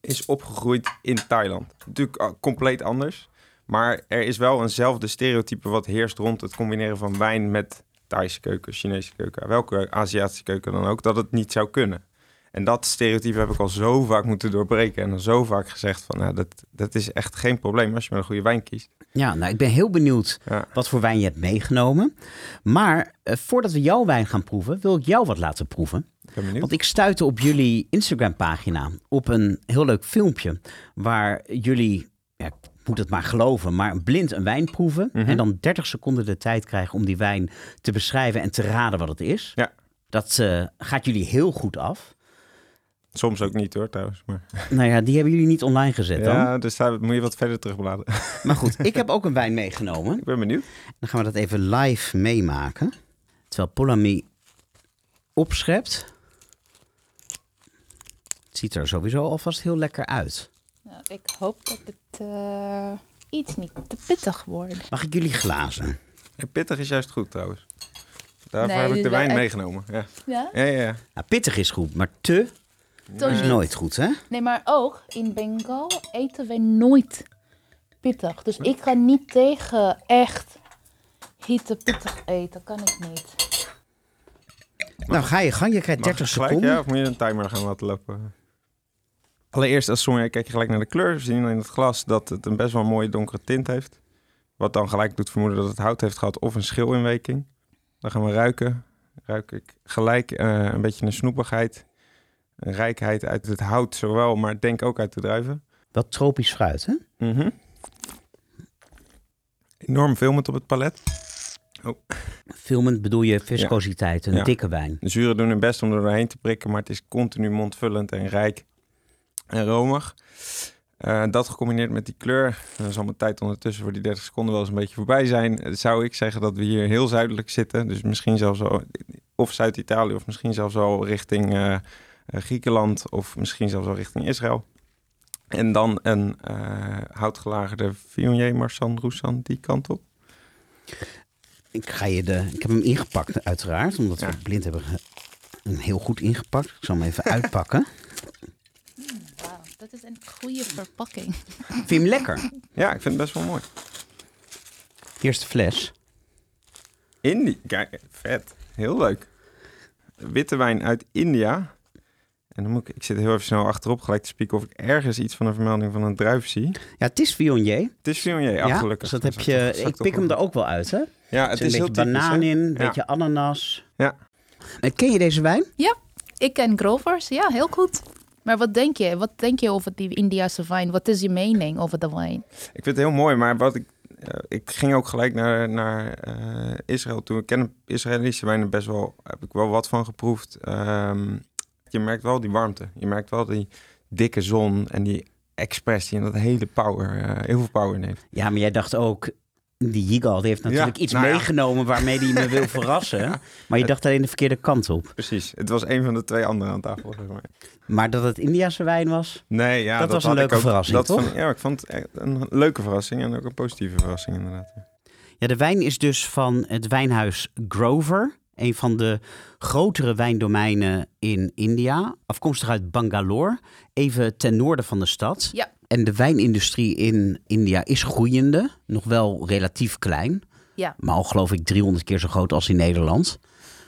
is opgegroeid in Thailand. Natuurlijk compleet anders. Maar er is wel eenzelfde stereotype wat heerst rond het combineren van wijn met Thaise keuken, Chinese keuken, welke Aziatische keuken dan ook, dat het niet zou kunnen. En dat stereotype heb ik al zo vaak moeten doorbreken en zo vaak gezegd van, nou, dat, dat is echt geen probleem als je met een goede wijn kiest. Ja, nou, ik ben heel benieuwd Ja. wat voor wijn je hebt meegenomen. Maar eh, voordat we jouw wijn gaan proeven, wil ik jou wat laten proeven. Ik. Want ik stuitte op jullie Instagram-pagina op een heel leuk filmpje waar jullie, ja, ik moet het maar geloven, maar blind een wijn proeven Mhm. en dan 30 seconden de tijd krijgen om die wijn te beschrijven en te raden wat het is. Ja. Dat eh, gaat jullie heel goed af. Soms ook niet hoor, trouwens. Maar, Nou ja, die hebben jullie niet online gezet dan. ja, dus daar moet je wat verder terugbladeren. Maar goed, ik heb ook een wijn meegenomen. ik ben benieuwd. Dan gaan we dat even live meemaken. Terwijl Polami opschept. Het ziet er sowieso alvast heel lekker uit. Nou, ik hoop dat het eh, iets niet te pittig wordt. Mag ik jullie glazen? Ja, pittig is juist goed trouwens. Daarvoor Nee, heb ik de wijn echt- meegenomen. Ja, Ja? ja, ja. ja. Nou, pittig is goed, maar te Toch is nooit goed, hè? Nee, maar ook in Bengal eten wij nooit pittig. Dus ik ga niet tegen echt hitte pittig eten. Kan ik niet. Nou, ga je gang. Je krijgt Mag 30 ik gelijk, seconden. ja, of moet je een timer gaan laten lopen? Allereerst als sommelier kijk je gelijk naar de kleur. We zien in het glas dat het een best wel mooie donkere tint heeft. Wat dan gelijk doet vermoeden dat het hout heeft gehad of een schilinweking. Dan gaan we ruiken. Ruik ik gelijk eh, een beetje een snoepigheid. Een rijkheid uit het hout zowel, maar denk ook uit de druiven. Wat tropisch fruit, hè? Mhm. Enorm filmend op het palet. Filmend bedoel je viscositeit, een Ja. dikke wijn. De zuren doen hun best om er doorheen te prikken, maar het is continu mondvullend en rijk en romig. Eh, dat gecombineerd met die kleur, dan zal mijn tijd ondertussen voor die 30 seconden wel eens een beetje voorbij zijn. Eh, Zou ik zeggen dat we hier heel zuidelijk zitten, dus misschien zelfs al, of Zuid-Italië of misschien zelfs al richting eh, Griekenland of misschien zelfs al richting Israël. En dan een eh houtgelagerde Viognier, Marsan, Roussan, die kant op. Ik, ga je de, ik heb hem ingepakt, uiteraard, omdat we Ja. het blind hebben hem heel goed ingepakt. Ik zal hem even uitpakken. Wauw, dat is een goede verpakking. Vind je hem lekker? Ja, ik vind het best wel mooi. Eerste fles. Indie, kijk, vet. Heel leuk. Witte wijn uit India. En dan moet ik, ik zit heel even snel achterop gelijk te spieken of ik ergens iets van een vermelding van een druif zie. Ja, het is Viognier. Het is Viognier, ja, Ja, gelukkig. dus dat heb je, ik pik hem er ook wel uit, hè? Er Ja, het zit is een heel beetje typisch, banaan in, een Ja. beetje ananas. Ja. En ken je deze wijn? Ik ken Grovers, ja, heel goed. Maar wat denk je? Wat denk je over die Indiase wijn? Wat is je mening over de wijn? Ik vind het heel mooi, maar wat ik, eh, ik ging ook gelijk naar, naar eh, Israël toe. Ik ken Israëlische wijnen best wel, heb ik wel wat van geproefd. Ehm, je merkt wel die warmte. Je merkt wel die dikke zon en die expressie en dat hele power, eh, heel veel power in heeft. Ja, maar jij dacht ook, die Yigal heeft natuurlijk Ja, iets nou ja. meegenomen waarmee hij me wil verrassen. Maar je dacht alleen de verkeerde kant op. Precies. Het was een van de twee anderen aan tafel. Zeg maar. Maar dat het Indiase wijn was, Nee, ja, Dat was een leuke verrassing, dat toch? vond- ja, ik vond het een leuke verrassing en ook een positieve verrassing inderdaad. Ja, de wijn is dus van het wijnhuis Grover. Een van de grotere wijndomeinen in India. Afkomstig uit Bangalore. Even ten noorden van de stad. Ja. En de wijnindustrie in India is groeiende. Nog wel relatief klein. Ja. Maar al geloof ik 300 keer zo groot als in Nederland.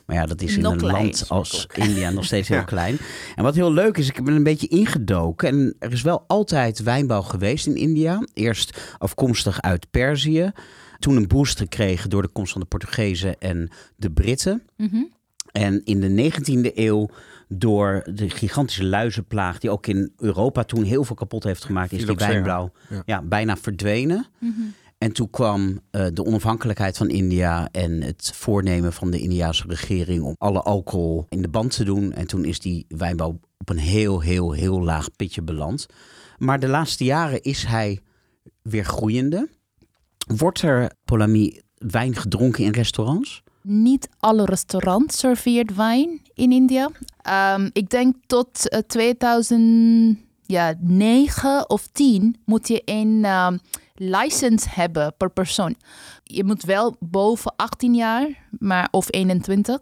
Maar ja, dat is in Nog een klein. land als India nog steeds heel Ja. klein. En wat heel leuk is, ik ben een beetje ingedoken. En er is wel altijd wijnbouw geweest in India. Eerst afkomstig uit Perzië. Toen een boost gekregen door de komst van de Portugezen en de Britten. Mhm. En in de 19e eeuw door de gigantische luizenplaag... die ook in Europa toen heel veel kapot heeft gemaakt... is die wijnbouw Ja. ja, bijna verdwenen. Mhm. En toen kwam eh, de onafhankelijkheid van India en het voornemen van de Indiaanse regering om alle alcohol in de band te doen. En toen is die wijnbouw op een heel, heel, heel laag pitje beland. Maar de laatste jaren is hij weer groeiende. Wordt er, Polami, wijn gedronken in restaurants? Niet alle restaurants serveert wijn in India. Ehm, ik denk tot eh, 2009 of 10 moet je een ehm, license hebben per persoon. Je moet wel boven 18 jaar maar, of 21.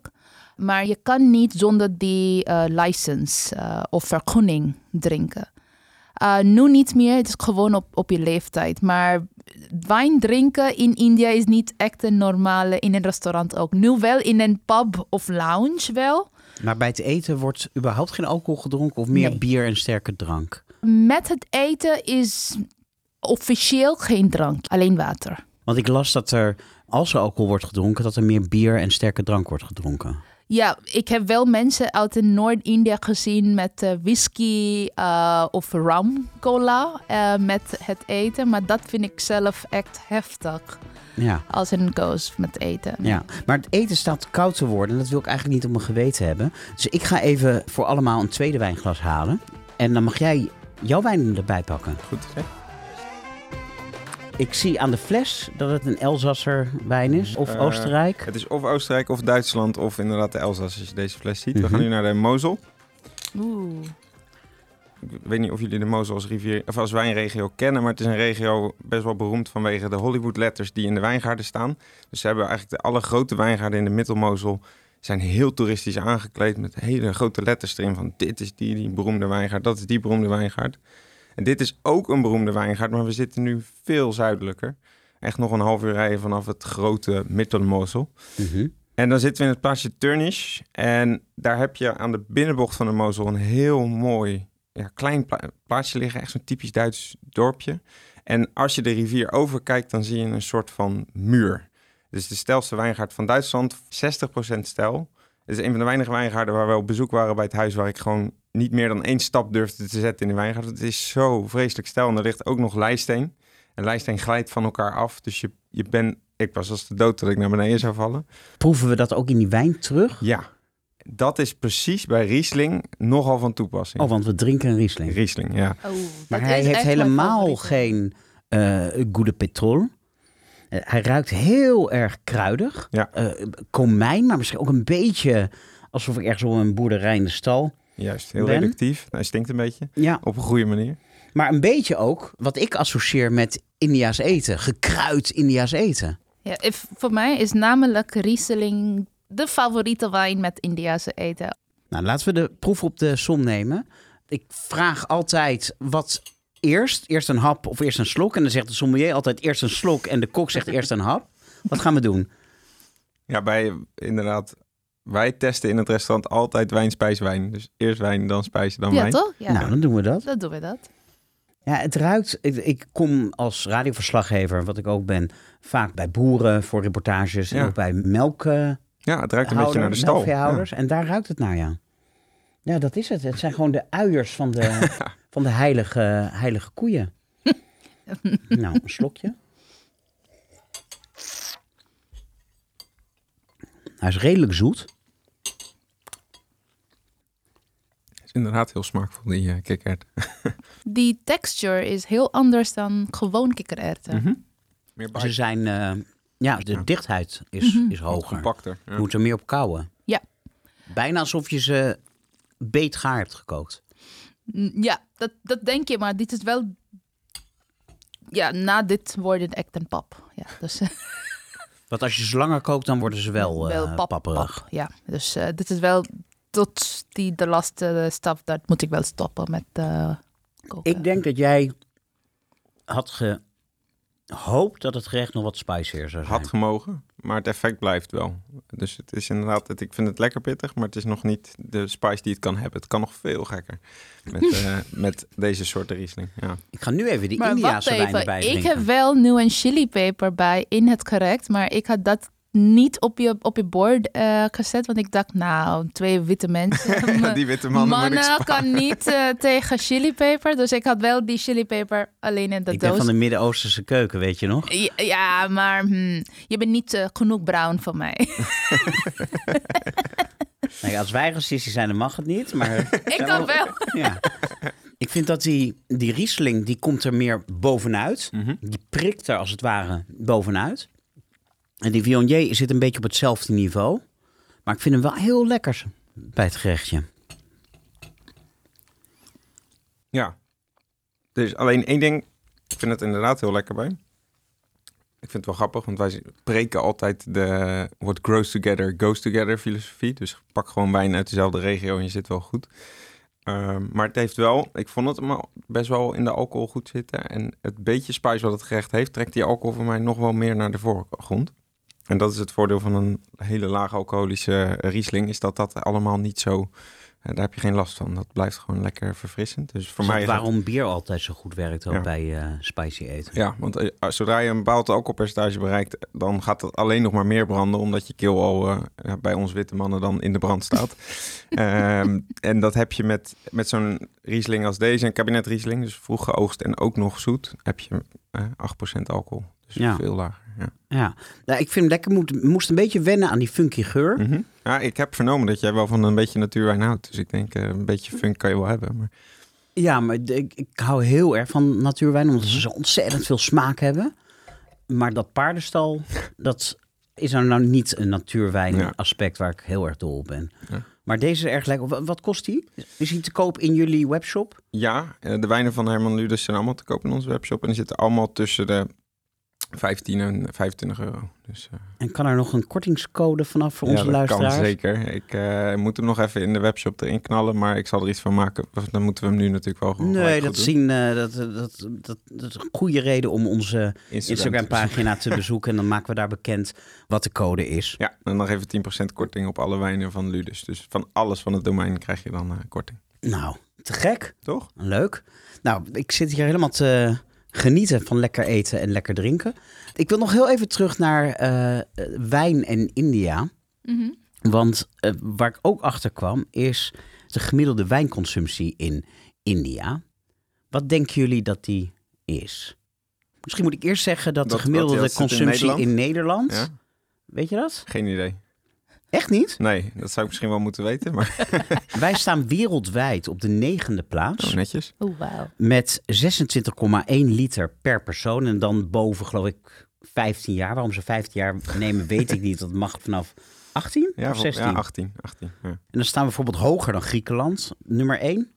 Maar je kan niet zonder die eh, license eh, of vergunning drinken. Uh, nu niet meer, het is gewoon op, op je leeftijd. Maar wijn drinken in India is niet echt een normale in een restaurant ook. Nu wel in een pub of lounge wel. Maar bij het eten wordt überhaupt geen alcohol gedronken of meer Nee. bier en sterke drank? Met het eten is officieel geen drank, alleen water. Want ik las dat er, als er alcohol wordt gedronken, dat er meer bier en sterke drank wordt gedronken. Ja, ik heb wel mensen uit in Noord-India gezien met eh, whisky eh, of rum cola eh, met het eten. Maar dat vind ik zelf echt heftig Ja. als een koos met eten. Ja, maar het eten staat koud te worden. En dat wil ik eigenlijk niet op mijn geweten hebben. Dus ik ga even voor allemaal een tweede wijnglas halen. En dan mag jij jouw wijn erbij pakken. Goed hè? Ik zie aan de fles dat het een Elzasser wijn is. Of Eh, Oostenrijk. Het is of Oostenrijk of Duitsland of inderdaad de Elzas als je deze fles ziet. Mhm. We gaan nu naar de Mosel. Oeh. Ik weet niet of jullie de Mosel als, rivier, of als wijnregio kennen, maar het is een regio best wel beroemd vanwege de Hollywood-letters die in de wijngaarden staan. Dus ze hebben eigenlijk de alle grote wijngaarden in de Middelmosel zijn heel toeristisch aangekleed met hele grote letters erin van dit is die, die beroemde wijngaard, dat is die beroemde wijngaard. En dit is ook een beroemde wijngaard, maar we zitten nu veel zuidelijker. Echt nog een half uur rijden vanaf het grote Middelmosel. Mhm. En dan zitten we in het plaatsje Turnish. En daar heb je aan de binnenbocht van de Mosel een heel mooi ja, klein pla- plaatsje liggen. Echt zo'n typisch Duits dorpje. En als je de rivier overkijkt, dan zie je een soort van muur. Dus de stelste wijngaard van Duitsland, 60% stijl. Het is een van de weinige wijngaarden waar we op bezoek waren bij het huis... waar ik gewoon niet meer dan één stap durfde te zetten in de wijngaard. Het is zo vreselijk stijl. En er ligt ook nog lijsteen. En lijsteen glijdt van elkaar af. Dus je, je bent... Ik was als de dood dat ik naar beneden zou vallen. Proeven we dat ook in die wijn terug? Ja, dat is precies bij Riesling nogal van toepassing. Oh, want we drinken een Riesling. Riesling, ja. Oh, Maar hij heeft helemaal geen eh goede petrol. Eh, hij ruikt heel erg kruidig. Ja. Eh, komijn, maar misschien ook een beetje alsof ik ergens op een boerderij in de stal. Juist, heel Ben? reductief. Hij stinkt een beetje, Ja, op een goede manier. maar een beetje ook wat ik associeer met India's eten. Gekruid India's eten. Ja, if- voor mij is namelijk Riesling de favoriete wijn met Indiase eten. Nou, laten we de proef op de som nemen. Ik vraag altijd wat eerst. Eerst een hap of eerst een slok. En dan zegt de sommelier altijd eerst een slok en de kok zegt eerst een hap. Wat gaan we doen? Ja, bij inderdaad wij testen in het restaurant altijd wijn, spijs, wijn. Dus eerst wijn, dan spijs, dan Ja, wijn. toch? Ja, Nou, dan doen we dat. dan doen we dat. Ja, het ruikt. Ik, ik kom als radioverslaggever, wat ik ook ben, vaak bij boeren voor reportages en Ja. ook bij melkhouder, Ja, het ruikt een beetje naar de stal. melkveehouders. En daar ruikt het naar, ja. Ja, dat is het. Het zijn gewoon de uiers van de, van de heilige, heilige koeien. nou, een slokje. Hij is redelijk zoet. Het is inderdaad heel smaakvol, die uh, kikkerd. Die texture is heel anders dan gewoon kikkererwten. Mhm. Meer Ze zijn, eh, ja, de dichtheid is, Mhm. is hoger. compacter. Ja. Je moet er meer op kouwen. Ja. Bijna alsof je ze beetgaar hebt gekookt. Ja, dat, dat denk je, maar dit is wel... Ja, na dit worden het echt een pap. Ja, dus eh, Want als je ze langer kookt, dan worden ze wel, eh, wel pap, papperig. pap. Ja, dus eh, dit is wel tot die de laatste stap, dat moet ik wel stoppen met eh koken. Ik denk dat jij had gehoopt dat het gerecht nog wat spicier zou zijn. Had gemogen, maar het effect blijft wel. Dus het is inderdaad, het, ik vind het lekker pittig, maar het is nog niet de spice die het kan hebben. Het kan nog veel gekker met, eh, met deze soort Riesling. Ja. Ik ga nu even die maar Indiaanse wijn even, erbij ik drinken. heb wel nu een chilipeper bij in het gerecht, maar ik had dat niet op je, op je bord eh, gezet, want ik dacht, nou, twee witte mensen. die witte mannen moet ik Mannen kan niet eh, tegen chilipeper, dus ik had wel die chilipeper alleen in de Ik ben doos. van de Midden-Oosterse keuken, weet je nog? Ja, ja, maar hmm, je bent niet eh, genoeg bruin voor mij. Nee, als wij racistisch zijn, dan mag het niet. Maar ik kan wel. Ja. Ik vind dat die, die Riesling, die komt er meer bovenuit. Mhm. Die prikt er als het ware bovenuit. En die Viognier zit een beetje op hetzelfde niveau. Maar ik vind hem wel heel lekker bij het gerechtje. Ja. Dus alleen één ding, ik vind het inderdaad heel lekker bij. Ik vind het wel grappig, want wij preken altijd de what grows together, goes together filosofie. Dus pak gewoon wijn uit dezelfde regio en je zit wel goed. Ehm, maar het heeft wel, ik vond het best wel in de alcohol goed zitten. En het beetje spice wat het gerecht heeft, trekt die alcohol voor mij nog wel meer naar de voorgrond. En dat is het voordeel van een hele laag alcoholische Riesling, is dat dat allemaal niet zo... eh, daar heb je geen last van. Dat blijft gewoon lekker verfrissend. Dus voor Is mij het- waarom bier altijd zo goed werkt ook Ja. bij eh, spicy eten. Ja, want eh, zodra je een bepaald alcoholpercentage bereikt, dan gaat het alleen nog maar meer branden, omdat je keel al bij ons witte mannen dan in de brand staat. Ehm, en dat heb je met, met zo'n Riesling als deze, een kabinet Riesling, dus vroeg geoogst en ook nog zoet, heb je eh 8% alcohol. Dus Ja. veel lager. Ja. Ja, nou, ik vind hem lekker. Moet, moest een beetje wennen aan die funky geur. Mhm. ja, ik heb vernomen dat jij wel van een beetje natuurwijn houdt. Dus ik denk, eh, een beetje funk kan je wel hebben. Maar... Ja, maar ik, ik hou heel erg van natuurwijn, omdat ze zo ontzettend veel smaak hebben. Maar dat paardenstal, dat is er nou niet een natuurwijn Ja. aspect waar ik heel erg dol op ben. Ja. Maar deze is erg lekker. Wat, kost die? Is die te koop in jullie webshop? Ja, eh, de wijnen van Herman Ludus zijn allemaal te koop in onze webshop. En die zitten allemaal tussen de 15 en 25 euro. Dus, eh, En kan er nog een kortingscode vanaf voor onze dat luisteraars? kan zeker. Ik eh, moet hem nog even in de webshop erin knallen, maar ik zal er iets van maken. Dan moeten we hem nu natuurlijk wel gewoon Nee, dat, zien, eh, dat, dat, dat, is een goede reden om onze Instagram-pagina te bezoeken. En dan maken we daar bekend wat de code is. Ja, en nog even 10% korting op alle wijnen van Ludus. Dus van alles van het domein krijg je dan korting. Nou, te gek. Toch? Leuk. Nou, ik zit hier helemaal te genieten van lekker eten en lekker drinken. Ik wil nog heel even terug naar eh, wijn en India. Mhm. Want eh, waar ik ook achter kwam, is de gemiddelde wijnconsumptie in India. Wat denken jullie dat die is? Misschien moet ik eerst zeggen dat, Dat- de gemiddelde dat- dat zit in consumptie in Nederland? Nederland. Ja? Weet je dat? Geen idee. Echt niet? Nee, dat zou ik misschien wel moeten weten, maar Wij staan wereldwijd op de negende plaats. oh, netjes. Oh. Met 26,1 liter per persoon. En dan boven, geloof ik, 15 jaar. Waarom ze 15 jaar nemen, weet ik niet. Dat mag vanaf 18 Ja, of vol- 16. ja 18. 18 ja. En dan staan we bijvoorbeeld hoger dan Griekenland. Nummer 1.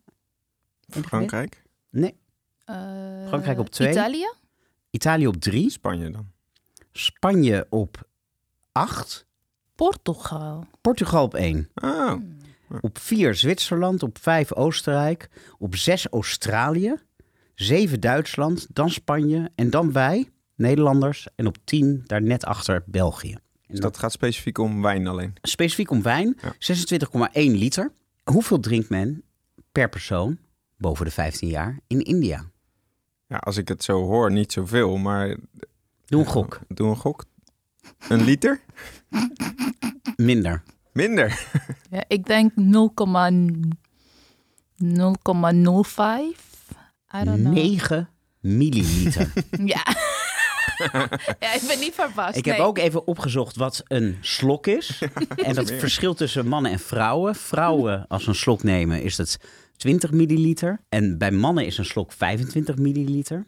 Frankrijk, Nee. Eh, Frankrijk op twee. Italië? Italië op 3. Spanje dan. Spanje op 8. Portugal. Portugal op 1. Oh, Op 4 Zwitserland. Op 5 Oostenrijk. Op 6 Australië. 7 Duitsland. Dan Spanje. En dan wij, Nederlanders. En op 10 daar net achter België. Dus dat gaat specifiek om wijn alleen. Specifiek om wijn, Ja. 26,1 liter. Hoeveel drinkt men per persoon boven de 15 jaar in India? Ja, als ik het zo hoor, niet zoveel, maar Doe een gok. doe een gok. Een liter? Minder. Minder. Ja, ik denk 0,005. I don't know. 9 milliliter. Ja. ja, ik ben niet verbaasd. Ik heb ook even opgezocht wat een slok is. En dat verschilt tussen mannen en vrouwen. Vrouwen, als ze een slok nemen, is het 20 milliliter. En bij mannen is een slok 25 milliliter.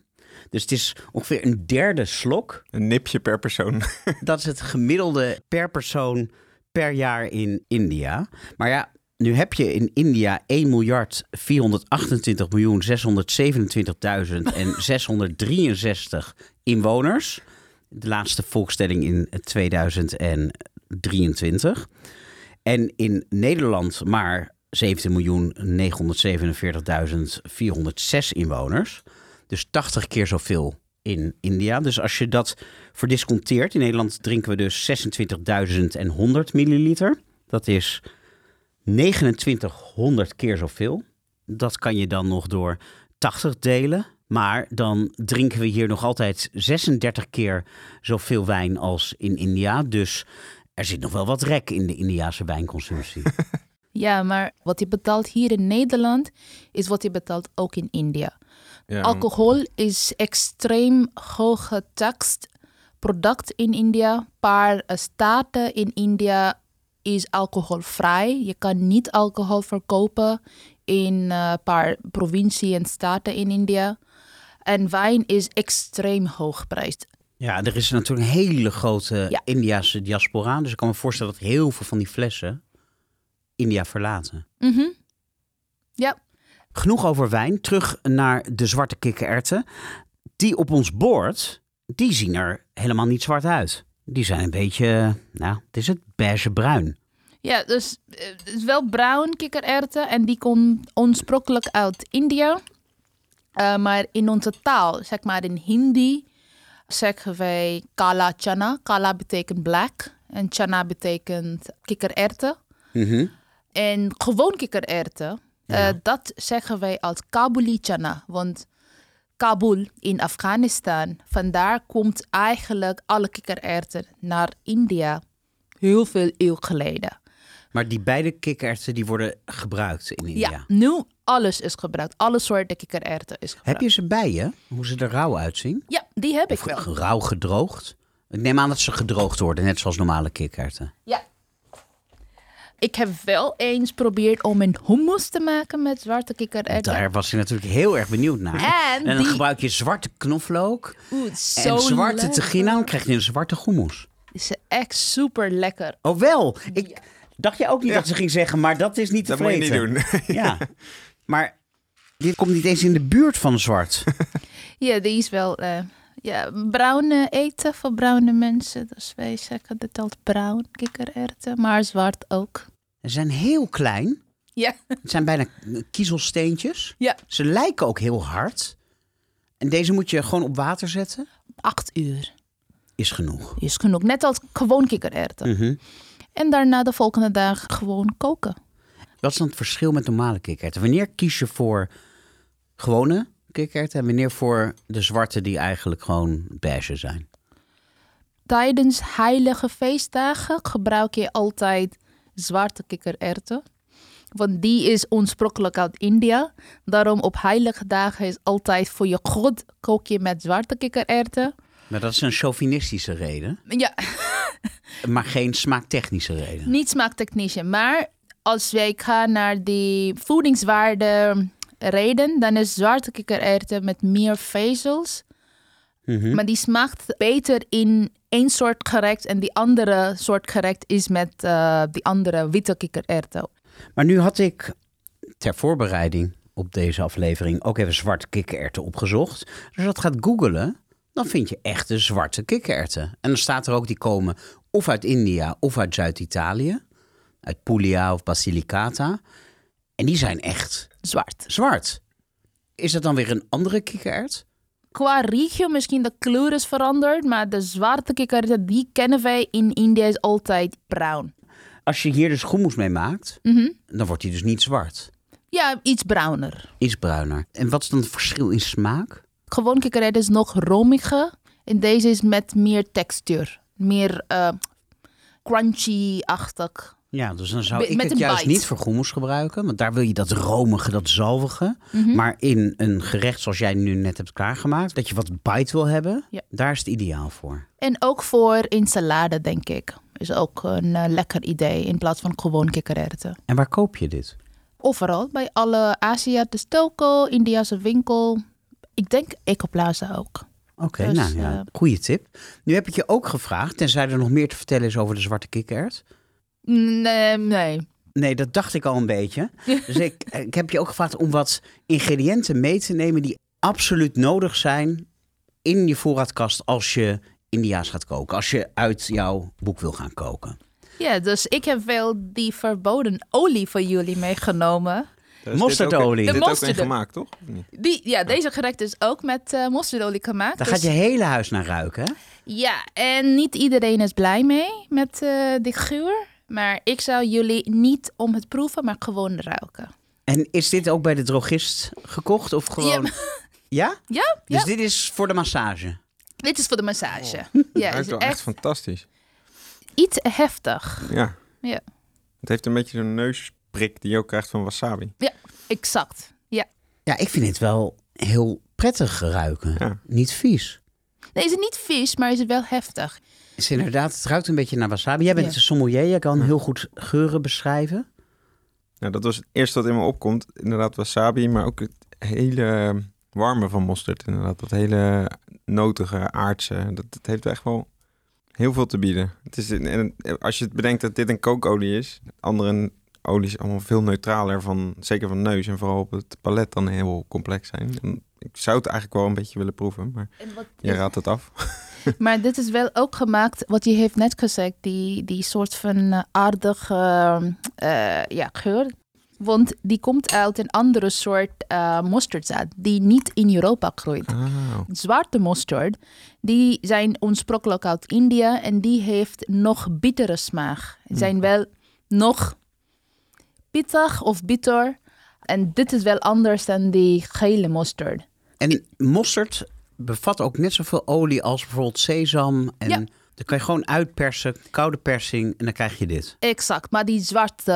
Dus het is ongeveer een derde slok. Een nipje per persoon. Dat is het gemiddelde per persoon per jaar in India. Maar ja, nu heb je in India 1 miljard 428 miljoen 627.000 en 663 inwoners. De laatste volkstelling in 2023. En in Nederland maar 17 miljoen 947.406 inwoners. Dus 80 keer zoveel in India. Dus als je dat verdisconteert, in Nederland drinken we dus 26.100 milliliter. Dat is 2900 keer zoveel. Dat kan je dan nog door 80 delen. Maar dan drinken we hier nog altijd 36 keer zoveel wijn als in India. Dus er zit nog wel wat rek in de Indiase wijnconsumptie. Ja, maar wat je betaalt hier in Nederland is wat je betaalt ook in India. Ja, Alcohol is extreem hoog getaxed product in India. paar staten in India is alcoholvrij. Je kan niet alcohol verkopen in een paar provincies en staten in India. En wijn is extreem hoog geprijsd. Ja, er is natuurlijk een hele grote Ja. Indiase diaspora. Dus ik kan me voorstellen dat heel veel van die flessen India verlaten. Mhm. Ja, Genoeg over wijn. Terug naar de zwarte kikkererwten. Die op ons bord, die zien er helemaal niet zwart uit. Die zijn een beetje, nou, het is het beige-bruin. Ja, dus eh, het is wel bruin kikkererwten en die komt oorspronkelijk uit India. Eh, maar in onze taal, zeg maar in Hindi, zeggen wij kala chana. Kala betekent black en chana betekent kikkererwten. Mhm. En gewoon kikkererwten, eh, dat zeggen wij als Kabuli chana. Want Kabul in Afghanistan, vandaar komt eigenlijk alle kikkererwten naar India. Heel veel eeuw geleden. Maar die beide kikkererwten die worden gebruikt in India. Ja, nu alles is gebruikt. Alle soorten kikkererwten is gebruikt. Heb je ze bij je? Hoe ze er rauw uitzien? Ja, die heb ik wel. rauw gedroogd? Ik neem aan dat ze gedroogd worden, net zoals normale kikkererwten. Ja. Ik heb wel eens geprobeerd om een hummus te maken met zwarte kikkererwten. Daar was je natuurlijk heel erg benieuwd naar. En dan die- gebruik je zwarte knoflook Oeh, en zwarte lekker. tegina. Dan krijg je een zwarte hummus. is echt super lekker. Oh wel, ik dacht je ook niet dat ze ging zeggen, maar dat is niet te dat moet je niet doen. Ja, maar dit komt niet eens in de buurt van zwart. Ja, die is wel eh, ja, bruin eten voor bruine mensen. Dus wij zeggen dat als bruin kikkererwten, maar zwart ook. Ze zijn heel klein. Ja, Het zijn bijna kiezelsteentjes. ja. Ze lijken ook heel hard. En deze moet je gewoon op water zetten. acht uur Is genoeg. is genoeg. Net als gewoon kikkererwten. Mhm. En daarna de volgende dag gewoon koken. Wat is dan het verschil met normale kikkererwten? Wanneer kies je voor gewone kikkererwten en wanneer voor de zwarte die eigenlijk gewoon beige zijn? Tijdens heilige feestdagen gebruik je altijd zwarte kikkererwten. Want die is oorspronkelijk uit India. Daarom op heilige dagen is altijd voor je god kook je met zwarte kikkererwten. Maar dat is een chauvinistische reden, Ja, maar geen smaaktechnische reden. niet smaaktechnische. Maar als wij gaan naar die voedingswaarde reden, dan is zwarte kikkererwten met meer vezels. Mhm. Maar die smaakt beter in één soort gerecht en die andere soort gerecht is met eh, die andere witte kikkererwten. Maar nu had ik ter voorbereiding op deze aflevering ook even zwarte kikkererwten opgezocht. Dus als je dat gaat googelen, dan vind je echte zwarte kikkererwten. En dan staat er ook, die komen of uit India of uit Zuid-Italië. Uit Puglia of Basilicata. En die zijn echt Zwart. zwart. Is dat dan weer een andere kikkererwt? Qua regio misschien de kleur is veranderd, maar de zwarte kikkererwten die kennen wij in India is altijd bruin. Als je hier dus hummus mee maakt, Mhm. dan wordt hij dus niet zwart. Ja, iets bruiner. Iets bruiner. En wat is dan het verschil in smaak? Gewoon kikkererwten is nog romiger en deze is met meer textuur. Meer eh, crunchy-achtig. Ja, dus dan zou Met ik het juist bite. niet voor hummus gebruiken. Want daar wil je dat romige, dat zalvige. Mhm. Maar in een gerecht zoals jij nu net hebt klaargemaakt, dat je wat bite wil hebben, Ja. daar is het ideaal voor. En ook voor in salade, denk ik. Is ook een eh, lekker idee in plaats van gewoon kikkererwten. En waar koop je dit? Overal, bij alle Asia, de Stoko, Indiase winkel. Ik denk Ecoplaza ook. Oké, Dus, nou ja, eh, goede tip. Nu heb ik je ook gevraagd, tenzij er nog meer te vertellen is over de zwarte kikkerert. Nee, nee. Nee, dat dacht ik al een beetje. Dus ik, ik heb je ook gevraagd om wat ingrediënten mee te nemen die absoluut nodig zijn in je voorraadkast als je Indiaas gaat koken. Als je uit jouw boek wil gaan koken. Ja, dus ik heb wel die verboden olie voor jullie meegenomen. Is dit Mosterdolie. ook- Dit ook mosterd. gemaakt, toch? Of niet? Die, ja, deze gerecht is ook met eh mosterdolie gemaakt. Daar Dus- gaat je hele huis naar ruiken. hè? Ja, en niet iedereen is blij mee met eh die geur. Maar ik zou jullie niet om het proeven, maar gewoon ruiken. En is dit ook bij de drogist gekocht of gewoon... Ja? Ja, Dus ja. dit is voor de massage? Dit is voor de massage. Oh. Ja, Ruikt is wel echt echt fantastisch. iets heftig. Ja. Ja. Het heeft een beetje zo'n neusprik die je ook krijgt van wasabi. Exact. Ja. Ja, ik vind het wel heel prettig ruiken. Ja. Niet vies. Nee, is het niet vies, maar is het wel heftig. Het is inderdaad, het ruikt een beetje naar wasabi. Jij bent Ja. een sommelier, jij kan heel goed geuren beschrijven. Nou, dat was het eerste wat in me opkomt. Inderdaad wasabi, maar ook het hele warme van mosterd. Inderdaad, dat hele notige, aardse. Dat, dat heeft echt wel heel veel te bieden. Het is, en als je het bedenkt dat dit een kookolie is, andere olies allemaal veel neutraler van, zeker van neus en vooral op het palet dan heel complex zijn. Ik zou het eigenlijk wel een beetje willen proeven, maar je raadt het af. Maar dit is wel ook gemaakt, wat je heeft net gezegd, die, die soort van eh, aardige eh, ja, geur. Want die komt uit een andere soort eh mosterdzaad, die niet in Europa groeit. Oh. Zwarte mosterd, die zijn oorspronkelijk uit India en die heeft nog bittere smaak. Die zijn wel nog pittig of bitter. En dit is wel anders dan die gele mosterd. En mosterd bevat ook net zoveel olie als bijvoorbeeld sesam. En Ja. dan kan je gewoon uitpersen, koude persing en dan krijg je dit. Exact, maar die zwarte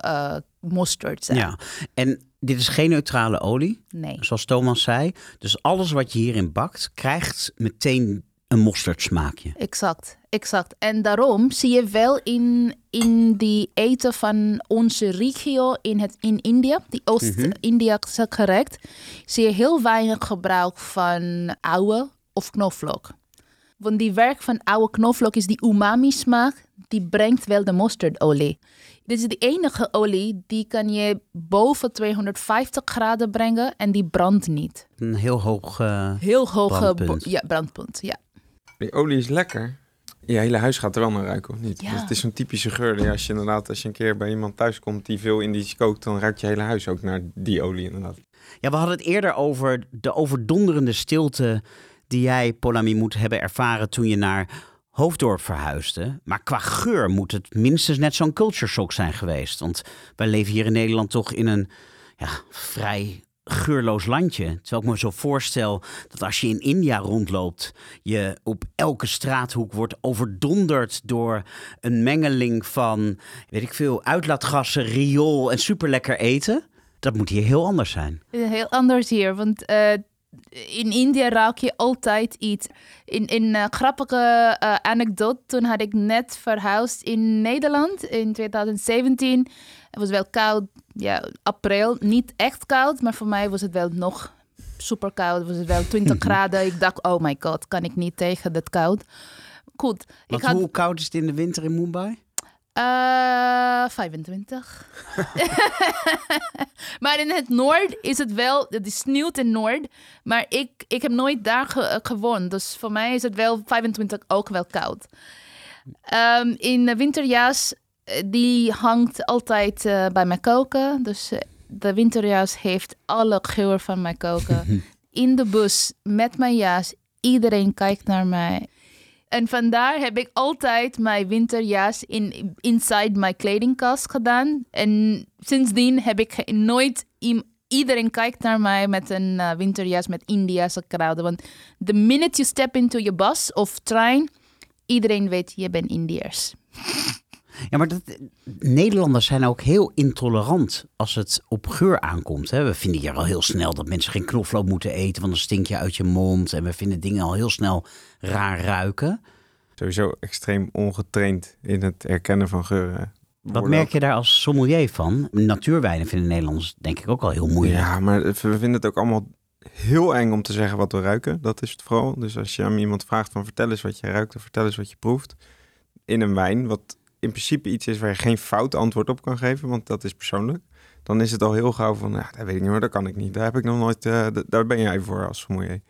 eh mosterd. Ja. En dit is geen neutrale olie, Nee. zoals Thomas zei. Dus alles wat je hierin bakt, krijgt meteen een mostardsmaakje. Exact, exact. En daarom zie je wel in, in die eten van onze regio in, het, in India, die Oost-India gerecht, zie je heel weinig gebruik van oude of knoflook. Want die werk van oude knoflook is die umami smaak, die brengt wel de mosterdolie. Dit is de enige olie die kan je boven 250 graden brengen en die brandt niet. Een heel hoog... eh, Heel hoge Brandpunt. ja, brandpunt. Ja. Die olie is lekker. Je hele huis gaat er wel naar ruiken, of niet? Ja. Dus het is zo'n typische geur. die Als je inderdaad, als je een keer bij iemand thuis komt die veel Indisch kookt, dan ruikt je hele huis ook naar die olie inderdaad. Ja, we hadden het eerder over de overdonderende stilte die jij, Polami, moet hebben ervaren toen je naar Hoofddorp verhuisde. Maar qua geur moet het minstens net zo'n culture shock zijn geweest. Want wij leven hier in Nederland toch in een ja, vrij geurloos landje. Terwijl ik me zo voorstel dat als je in India rondloopt, je op elke straathoek wordt overdonderd door een mengeling van, weet ik veel, uitlaatgassen, riool en superlekker eten. Dat moet hier heel anders zijn. Heel anders hier, want eh, in India ruik je altijd iets. In een eh, grappige eh, anekdote, toen had ik net verhuisd in Nederland in 2017. Het was wel koud, ja, april. Niet echt koud, maar voor mij was het wel nog super koud. Was het wel 20 graden. Ik dacht, oh my god, kan ik niet tegen dat koud. Goed, ik had hoe koud is het in de winter in Mumbai? eh 25. maar in het noord is het wel, het is sneeuwt in noord. Maar ik, ik heb nooit daar ge- eh, gewoond. Dus voor mij is het wel 25 ook wel koud. Ehm, in de winterjas, eh, die hangt altijd eh, bij mijn koken. Dus eh, de winterjas heeft alle geur van mijn koken. in de bus met mijn jas. Iedereen kijkt naar mij. En vandaar heb ik altijd mijn winterjas in, inside mijn kledingkast gedaan. En sindsdien heb ik nooit... Iedereen kijkt naar mij met een eh, winterjas met Indiase kruiden. Want the minute you step into your bus of trein... Iedereen weet, je bent Indiërs. Ja, maar dat, Nederlanders zijn ook heel intolerant als het op geur aankomt. Hè? We vinden hier al heel snel dat mensen geen knoflook moeten eten, want dan stink je uit je mond. En we vinden dingen al heel snel raar ruiken. Sowieso extreem ongetraind in het herkennen van geuren. Wat merk je daar als sommelier van? Natuurwijnen vinden Nederlanders denk ik ook al heel moeilijk. Ja, maar we vinden het ook allemaal heel eng om te zeggen wat we ruiken. Dat is het vooral. Dus als je aan iemand vraagt van vertel eens wat je ruikt of vertel eens wat je proeft. In een wijn, wat in principe iets is waar je geen fout antwoord op kan geven, want dat is persoonlijk. Dan is het al heel gauw van, ja, dat weet ik niet, maar dat kan ik niet. Daar heb ik nog nooit, d- daar ben jij voor als sommelier.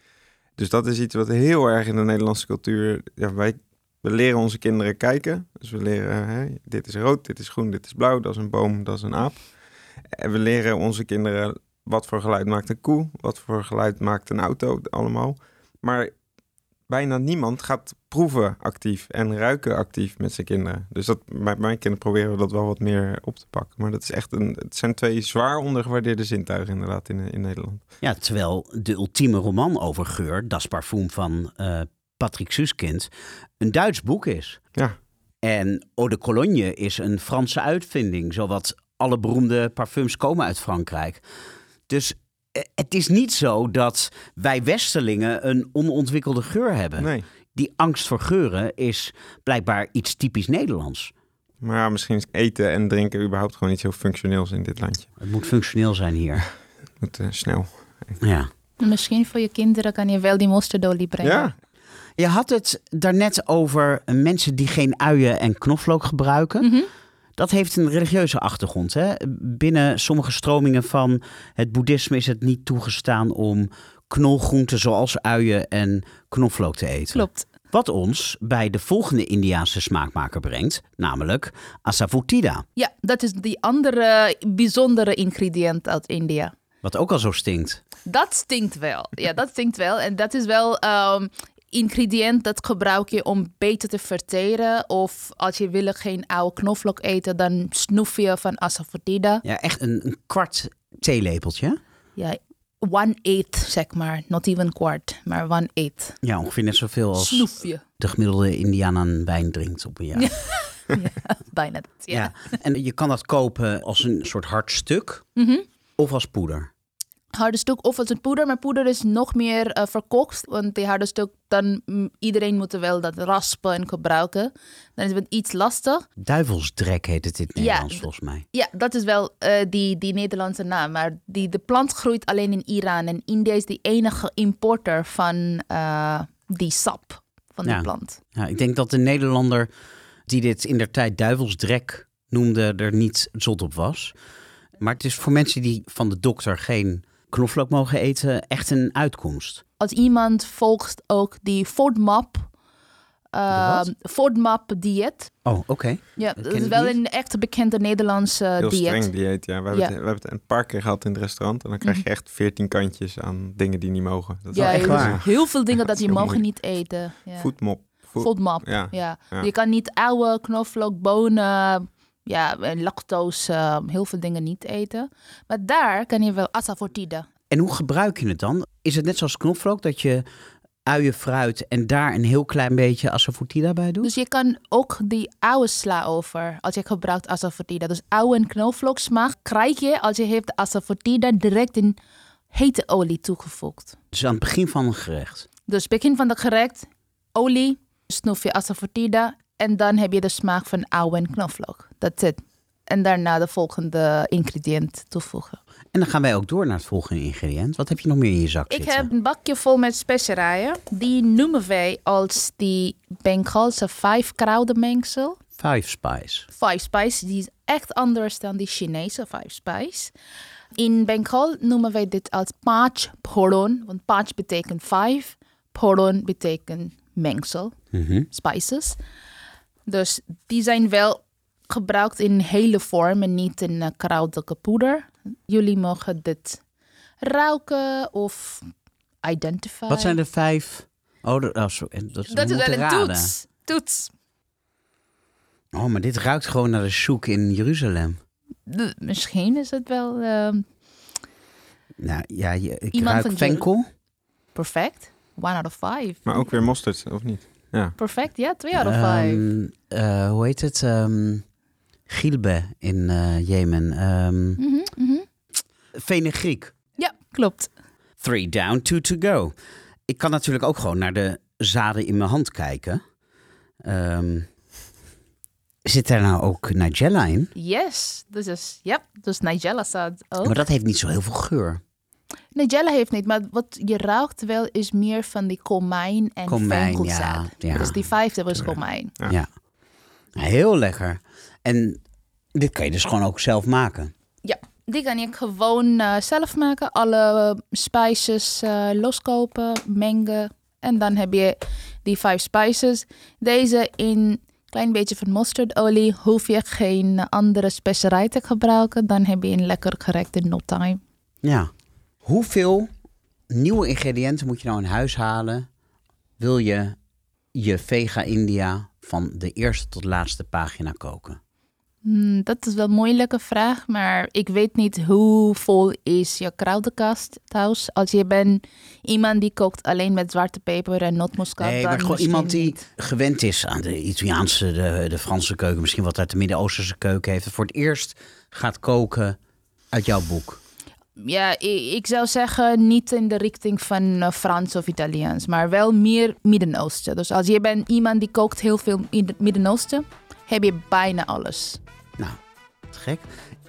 Dus dat is iets wat heel erg in de Nederlandse cultuur, ja, wij, we leren onze kinderen kijken. Dus we leren, hè, dit is rood, dit is groen, dit is blauw, dat is een boom, dat is een aap. En we leren onze kinderen wat voor geluid maakt een koe, wat voor geluid maakt een auto, allemaal. Maar bijna niemand gaat proeven actief en ruiken actief met zijn kinderen. Dus dat, bij mijn kinderen proberen we dat wel wat meer op te pakken. Maar dat is echt een, het zijn twee zwaar ondergewaardeerde zintuigen inderdaad in, in Nederland. Ja, terwijl de ultieme roman over geur, Das Parfum van eh, Patrick Suskind, een Duits boek is. Ja, En Eau de Cologne is een Franse uitvinding, zowat alle beroemde parfums komen uit Frankrijk. Dus eh, het is niet zo dat wij Westerlingen een onontwikkelde geur hebben. nee. Die angst voor geuren is blijkbaar iets typisch Nederlands. Maar ja, misschien is eten en drinken überhaupt gewoon iets heel functioneels in dit landje. Het moet functioneel zijn hier. Het moet eh, snel. Ja. Misschien voor je kinderen kan je wel die mosterdolie brengen. Ja, Je had het daarnet over mensen die geen uien en knoflook gebruiken. Mhm. Dat heeft een religieuze achtergrond. Hè? Binnen sommige stromingen van het boeddhisme is het niet toegestaan om knolgroenten zoals uien en knoflook te eten. Klopt. Wat ons bij de volgende Indiaanse smaakmaker brengt, namelijk asafoetida. Ja, dat is die andere bijzondere ingrediënt uit India. Wat ook al zo stinkt. Dat stinkt wel. Ja, dat stinkt wel. En dat is wel um, ingrediënt dat gebruik je om beter te verteren. Of als je wil geen oude knoflook eten, dan snoef je van asafoetida. Ja, echt een, een kwart theelepeltje. Ja, one eighth, zeg maar. Not even kwart, maar one eighth. Ja, ongeveer net zoveel als Snoef je. de gemiddelde Indiaan aan wijn drinkt op een jaar. Ja, bijna. Ja. En je kan dat kopen als een soort hard stuk Mhm. of als poeder. Harde stuk of als een poeder, maar poeder is nog meer eh, verkocht. Want die harde stuk, dan mm, iedereen moet wel dat raspen en gebruiken. Dan is het iets lastig. Duivelsdrek heet het in het Nederlands volgens mij. Ja, dat is wel eh, die, die Nederlandse naam. Maar die, de plant groeit alleen in Iran. En India is de enige importer van eh, die sap van Ja. die plant. Ja, ik denk dat de Nederlander die dit in der tijd duivelsdrek noemde, er niet zot op was. Maar het is voor mensen die van de dokter geen knoflook mogen eten, echt een uitkomst. Als iemand volgt ook die FODMAP, uh, wat? FODMAP dieet. Oh, oké. Ja, dat is wel niet. een echt bekende Nederlandse heel dieet. streng dieet. Ja. We, hebben Ja. Het, we hebben het een paar keer gehad in het restaurant. En dan krijg je echt veertien kantjes aan dingen die niet mogen. Dat is Ja, echt heel- waar. heel veel dingen dat je heel mogen moeilijk. niet eten. Ja. Ja. Ja. Ja. Je kan niet oude knoflook, bonen, ja, lactose, eh, heel veel dingen niet eten. Maar daar kan je wel asafoetida. En hoe gebruik je het dan? Is het net zoals knoflook dat je uien, fruit en daar een heel klein beetje asafoetida bij doet? Dus je kan ook die oude sla over als je gebruikt asafoetida. Dus oude en knoflook smaak krijg je als je heeft de asafoetida direct in hete olie toegevoegd. Dus aan het begin van een gerecht. Dus begin van het gerecht, olie, snoef je asafoetida en dan heb je de smaak van oude en knoflook. That's it. En daarna de volgende ingrediënt toevoegen. En dan gaan wij ook door naar het volgende ingrediënt. Wat heb je nog meer in je zak Ik zitten? heb een bakje vol met specerijen. Die noemen wij als die Bengaalse vijf kruidenmengsel. Five Spice. Five spice, die is echt anders dan die Chinese five spice. In Bengal noemen wij dit als paach poron. Want paach betekent vijf, poron betekent mengsel, Mhm. spices. Dus die zijn wel gebruikt in hele vorm en niet in uh, kruidelijke poeder. Jullie mogen dit ruiken of identify. Wat zijn de vijf... Oh, dat, oh, sorry, dat, Dat is we wel een raden. toets. Toets. Oh, maar dit ruikt gewoon naar de soek in Jeruzalem. De- misschien is het wel ehm, Nou ja, je, ik ruik venkel. perfect. One out of five. Maar ook weer mosterd, of niet? Ja. Perfect, ja. Twee out of five. Ehm, eh, hoe heet het? Ehm Gilbe in eh, Jemen. Ehm Mhm, mhm. Fenugreek. Ja, klopt. Three down, two to go. Ik kan natuurlijk ook gewoon naar de zaden in mijn hand kijken. Ehm, zit daar nou ook Nigella in? Yes, dus is, ja, dus Nigella staat ook. Maar dat heeft niet zo heel veel geur. Nigella heeft niet, maar wat je ruikt wel is meer van die komijn en Komijn, ja, ja. Dus die vijfde was komijn. Ja. Ja. Heel lekker. En dit kan je dus gewoon ook zelf maken. Ja, die kan ik gewoon eh, zelf maken. Alle spices eh, loskopen, mengen. En dan heb je die vijf spices. Deze in een klein beetje van mustardolie. Hoef je geen andere specerij te gebruiken. Dan heb je een lekker gerecht in no time. Ja. Hoeveel nieuwe ingrediënten moet je nou in huis halen? Wil je je Vega India van de eerste tot laatste pagina koken? Hmm, dat is wel een moeilijke vraag, maar ik weet niet hoe vol is je kruidenkast thuis. Als je bent iemand die kookt alleen met zwarte peper en nootmuskaat, Nee, maar gewoon iemand die niet. gewend is aan de Italiaanse, de, de Franse keuken, misschien wat uit de Midden-Oosterse keuken heeft. Voor het eerst gaat koken uit jouw boek. Ja, ik zou zeggen niet in de richting van eh, Frans of Italiaans, maar wel meer Midden-Oosten. Dus als je bent iemand die kookt heel veel in het Midden-Oosten, heb je bijna alles. Nou, gek.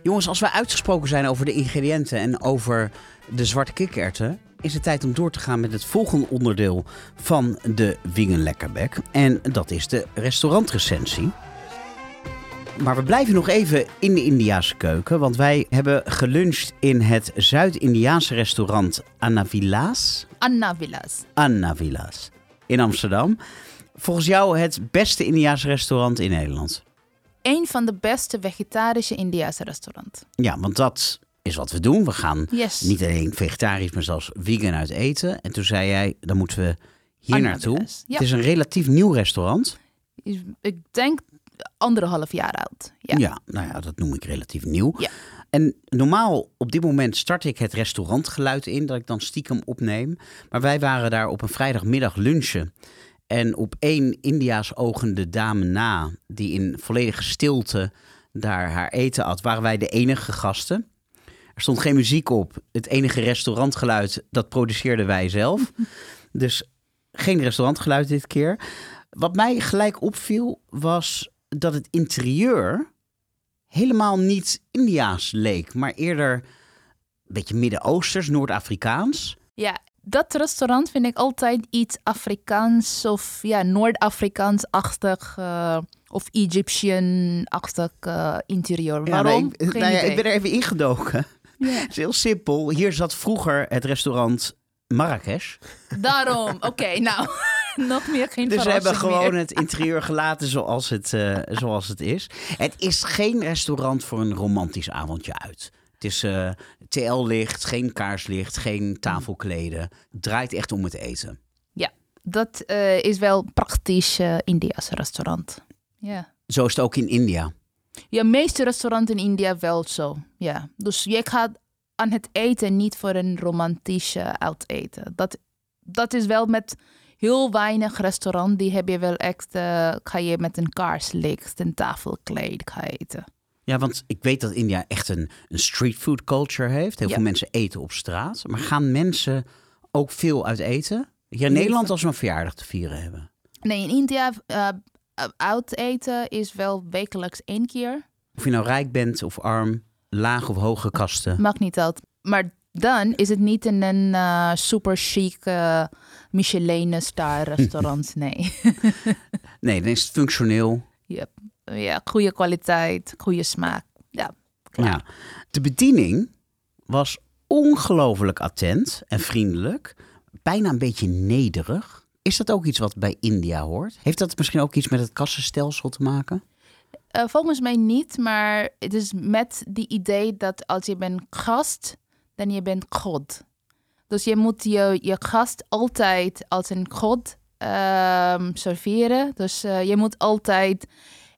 Jongens, als we uitgesproken zijn over de ingrediënten en over de zwarte kikkererwten, is het tijd om door te gaan met het volgende onderdeel van de Wingen Lekkerbek. En dat is de restaurantrecensie. Maar we blijven nog even in de Indiaanse keuken, want wij hebben geluncht in het Zuid-Indiaanse restaurant Anna Villa's. Anna Villas. Anna Villa's in Amsterdam. Volgens jou het beste Indiaanse restaurant in Nederland? Een van de beste vegetarische Indiase restaurants. Ja, want dat is wat we doen. We gaan Yes. niet alleen vegetarisch, maar zelfs vegan uit eten. En toen zei jij, dan moeten we hier naartoe. Ja. Het is een relatief nieuw restaurant. Ik denk anderhalf jaar oud. Ja. Ja. nou ja, dat noem ik relatief nieuw. Ja. En normaal op dit moment start ik het restaurantgeluid in, dat ik dan stiekem opneem. Maar wij waren daar op een vrijdagmiddag lunchen. En op één India's ogende dame na, die in volledige stilte daar haar eten at, waren wij de enige gasten. Er stond geen muziek op. Het enige restaurantgeluid, dat produceerden wij zelf. dus geen restaurantgeluid dit keer. Wat mij gelijk opviel, was dat het interieur helemaal niet Indiaas leek, maar eerder een beetje Midden-Oosters, Noord-Afrikaans. Ja, dat restaurant vind ik altijd iets Afrikaans of ja, Noord-Afrikaans-achtig eh, of Egyptian-achtig eh, interieur. Ja, Waarom? nee, ik, nou ja, ik ben er even ingedoken. Ja. Het is heel simpel. Hier zat vroeger het restaurant Marrakesh. Daarom, oké, nou, nog meer geen Dus we hebben gewoon meer. het interieur gelaten zoals het, eh, zoals het is. Het is geen restaurant voor een romantisch avondje uit. Het is eh, TL-licht, geen kaarslicht, geen tafelkleden. Het draait echt om het eten. Dat eh, is wel praktisch uh, India's restaurant. Ja. Zo is het ook in India. Ja, meeste restaurants in India wel zo. Ja. Dus je gaat aan het eten niet voor een romantisch uh, uiteten. Dat, dat is wel met heel weinig restaurant. Die heb je wel echt, uh, ga je met een kaarslicht, een tafelkleed ga eten. Ja, want ik weet dat India echt een, een streetfood culture heeft. Heel Ja. veel mensen eten op straat. Maar gaan mensen ook veel uit eten? Hier in Nederland als we een verjaardag te vieren hebben. Nee, in India uh, uit eten is wel wekelijks één keer. Of je nou rijk bent of arm, laag of hoge kasten. Maakt niet uit. Maar dan is het niet in een uh, super chic uh, Michelin-star restaurant. nee. Nee, dan is het functioneel. Yep. Ja, goede kwaliteit, goede smaak. Ja, klaar. Ja. De bediening was ongelooflijk attent en vriendelijk. Bijna een beetje nederig. Is dat ook iets wat bij India hoort? Heeft dat misschien ook iets met het kassenstelsel te maken? Uh, volgens mij niet, maar het is met die idee dat als je bent gast, dan je bent God. Dus je moet je, je gast altijd als een god ehm, serveren. Dus eh, je moet altijd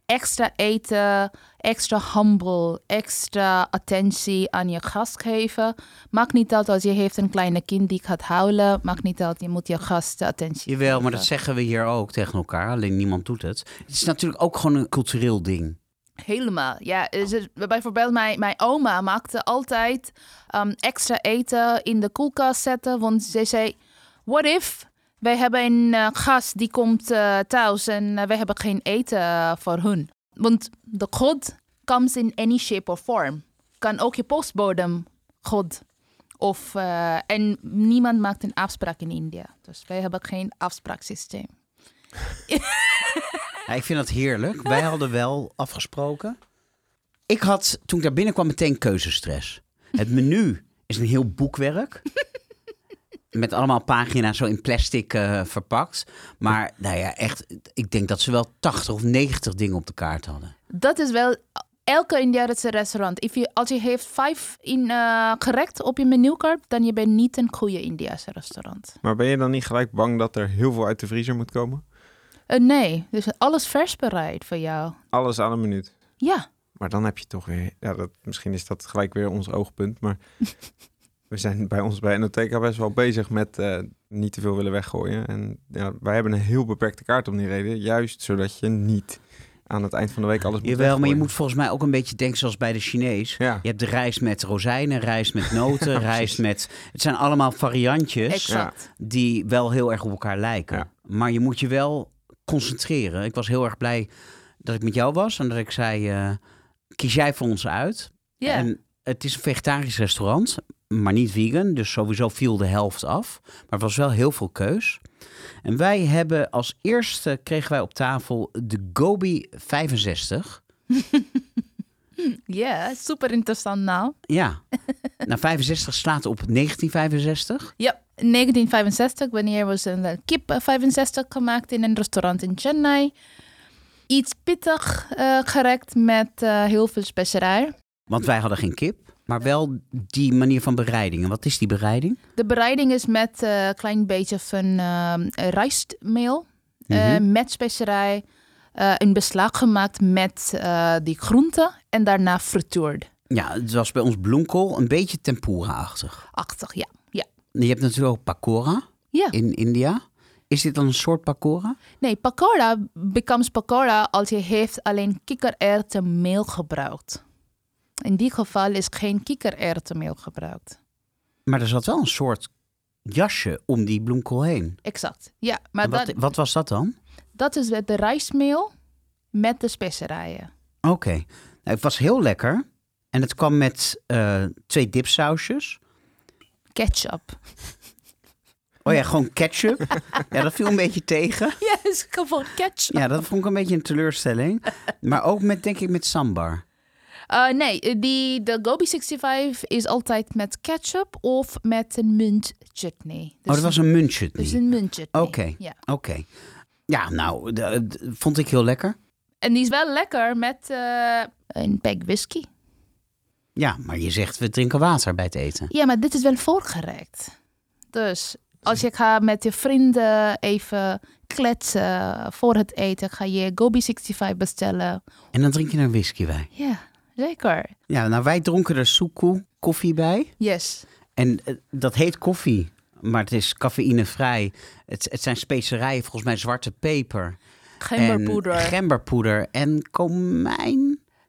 extra eten, extra humble, extra attentie aan je gast geven. Maakt niet uit als je heeft een kleine kind die gaat huilen. Maakt niet uit, je moet je gast attentie Jawel, maar geven. dat zeggen we hier ook tegen elkaar. Alleen niemand doet het. Het is natuurlijk ook gewoon een cultureel ding. Helemaal. Ja, het, bijvoorbeeld mijn, mijn oma maakte altijd um, extra eten in de koelkast zetten. Want ze zei, what if wij hebben een eh, gast die komt eh, thuis en eh, wij hebben geen eten eh, voor hun. Want de god comes in any shape or form. Kan ook je postbodem god. Of, eh, en niemand maakt een afspraak in India. Dus wij hebben geen afspraaksysteem. Ja, ik vind dat heerlijk. Wij hadden wel afgesproken. Ik had toen ik daar binnenkwam meteen keuzestress. Het menu is een heel boekwerk. Met allemaal pagina's zo in plastic eh, verpakt. Maar nou ja, echt, ik denk dat ze wel 80 of 90 dingen op de kaart hadden. Dat is wel elke Indiaanse restaurant. If je, als je heeft vijf in, eh, gerecht op je menukaart, dan je bent niet een goede Indiase restaurant. Maar ben je dan niet gelijk bang dat er heel veel uit de vriezer moet komen? Eh, nee, dus alles vers bereid voor jou. Alles aan een minuut. Ja, Maar dan heb je toch weer... Ja, dat, misschien is dat gelijk weer ons oogpunt. Maar we zijn bij ons bij NOTK best wel bezig met eh, niet te veel willen weggooien. En ja, wij hebben een heel beperkte kaart om die reden. Juist zodat je niet aan het eind van de week alles moet Jawel, maar je moet volgens mij ook een beetje denken zoals bij de Chinees. Ja. Je hebt de rijst met rozijnen, rijst met noten, rijst met... Het zijn allemaal variantjes exact. die wel heel erg op elkaar lijken. Ja. Maar je moet je wel concentreren. Ik was heel erg blij dat ik met jou was en dat ik zei... eh, kies jij voor ons uit? En het is een vegetarisch restaurant, maar niet vegan. Dus sowieso viel de helft af. Maar het was wel heel veel keus. En wij hebben als eerste, kregen wij op tafel de Gobi 65. ja super interessant nou. Ja, nou 65 slaat op 1965. Ja, 1965, wanneer was een eh, kip eh, 65 gemaakt in een restaurant in Chennai. Iets pittig eh gerecht met eh, heel veel specerij. Want wij hadden geen kip, maar wel die manier van bereiding. En wat is die bereiding? De bereiding is met een klein beetje van eh, rijstmeel. eh, Mhm. met specerij. eh een beslag gemaakt met eh, die groenten. En daarna frituurd. Ja, het was bij ons bloemkool een beetje tempura-achtig. Achtig, ja. Je hebt natuurlijk ook pakora Ja. in India. Is dit dan een soort pakora? Nee, pakora becomes pakora als je heeft alleen kikkererwtenmeel gebruikt. In die geval is geen kikkererwtenmeel gebruikt. Maar er zat wel een soort jasje om die bloemkool heen. Exact. Ja, maar wat, dat, wat was dat dan? dat is de rijstmeel met de specerijen. Oké, nou, het was heel lekker. En het kwam met eh, twee dipsausjes. Ketchup. Oh ja, gewoon ketchup. ja, dat viel een beetje tegen. Ja, is gewoon ketchup. Ja, dat vond ik een beetje een teleurstelling. Maar ook met, denk ik, met sambar. Uh, nee, die, de Gobi 65 is altijd met ketchup of met een munt chutney. oh, dat was een muntchutney. Dus een munt chutney. Oké. Ja. Oké. Ja, nou, de- vond ik heel lekker. En die is wel lekker met eh, een pack whisky. Ja, maar je zegt we drinken water bij het eten. Ja, maar dit is wel voorgerecht. Dus als je gaat met je vrienden even kletsen voor het eten, ga je Gobi 65 bestellen. En dan drink je er whisky bij. Ja, zeker. Ja, nou, wij dronken er soekoe koffie bij. Yes. En eh, dat heet koffie, maar het is cafeïnevrij. Het, het zijn specerijen, volgens mij zwarte peper. Gemberpoeder. En gemberpoeder en komijn.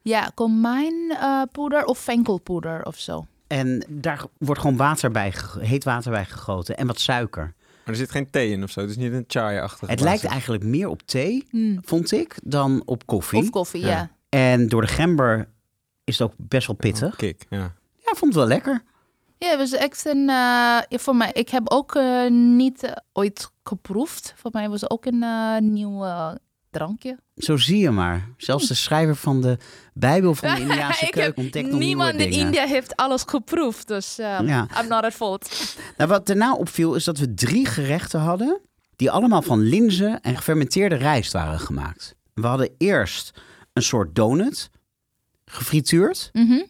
Ja, komijnpoeder of venkelpoeder of zo. En daar wordt gewoon water bij, heet water bij gegoten en wat suiker. Maar er zit geen thee in of zo. Het is niet een chai-achtig. Het lijkt eigenlijk meer op thee, Hmm. vond ik, dan op koffie. Of koffie, ja. Ja. En door de gember is het ook best wel pittig. Kick, ja. Ja, ik vond het wel lekker. Ja, het was echt een. eh, voor mij, ik heb ook eh, niet eh, ooit geproefd. Voor mij was het ook een eh, nieuw eh, drankje. Zo zie je maar. Zelfs de schrijver van de Bijbel van de Indiaanse keuken ontdekt nog Niemand in dingen. India heeft alles geproefd, dus eh, Ja. I'm not at fault. Nou, wat daarna opviel is dat we drie gerechten hadden... die allemaal van linzen en gefermenteerde rijst waren gemaakt. We hadden eerst een soort donut, gefrituurd. Mhm,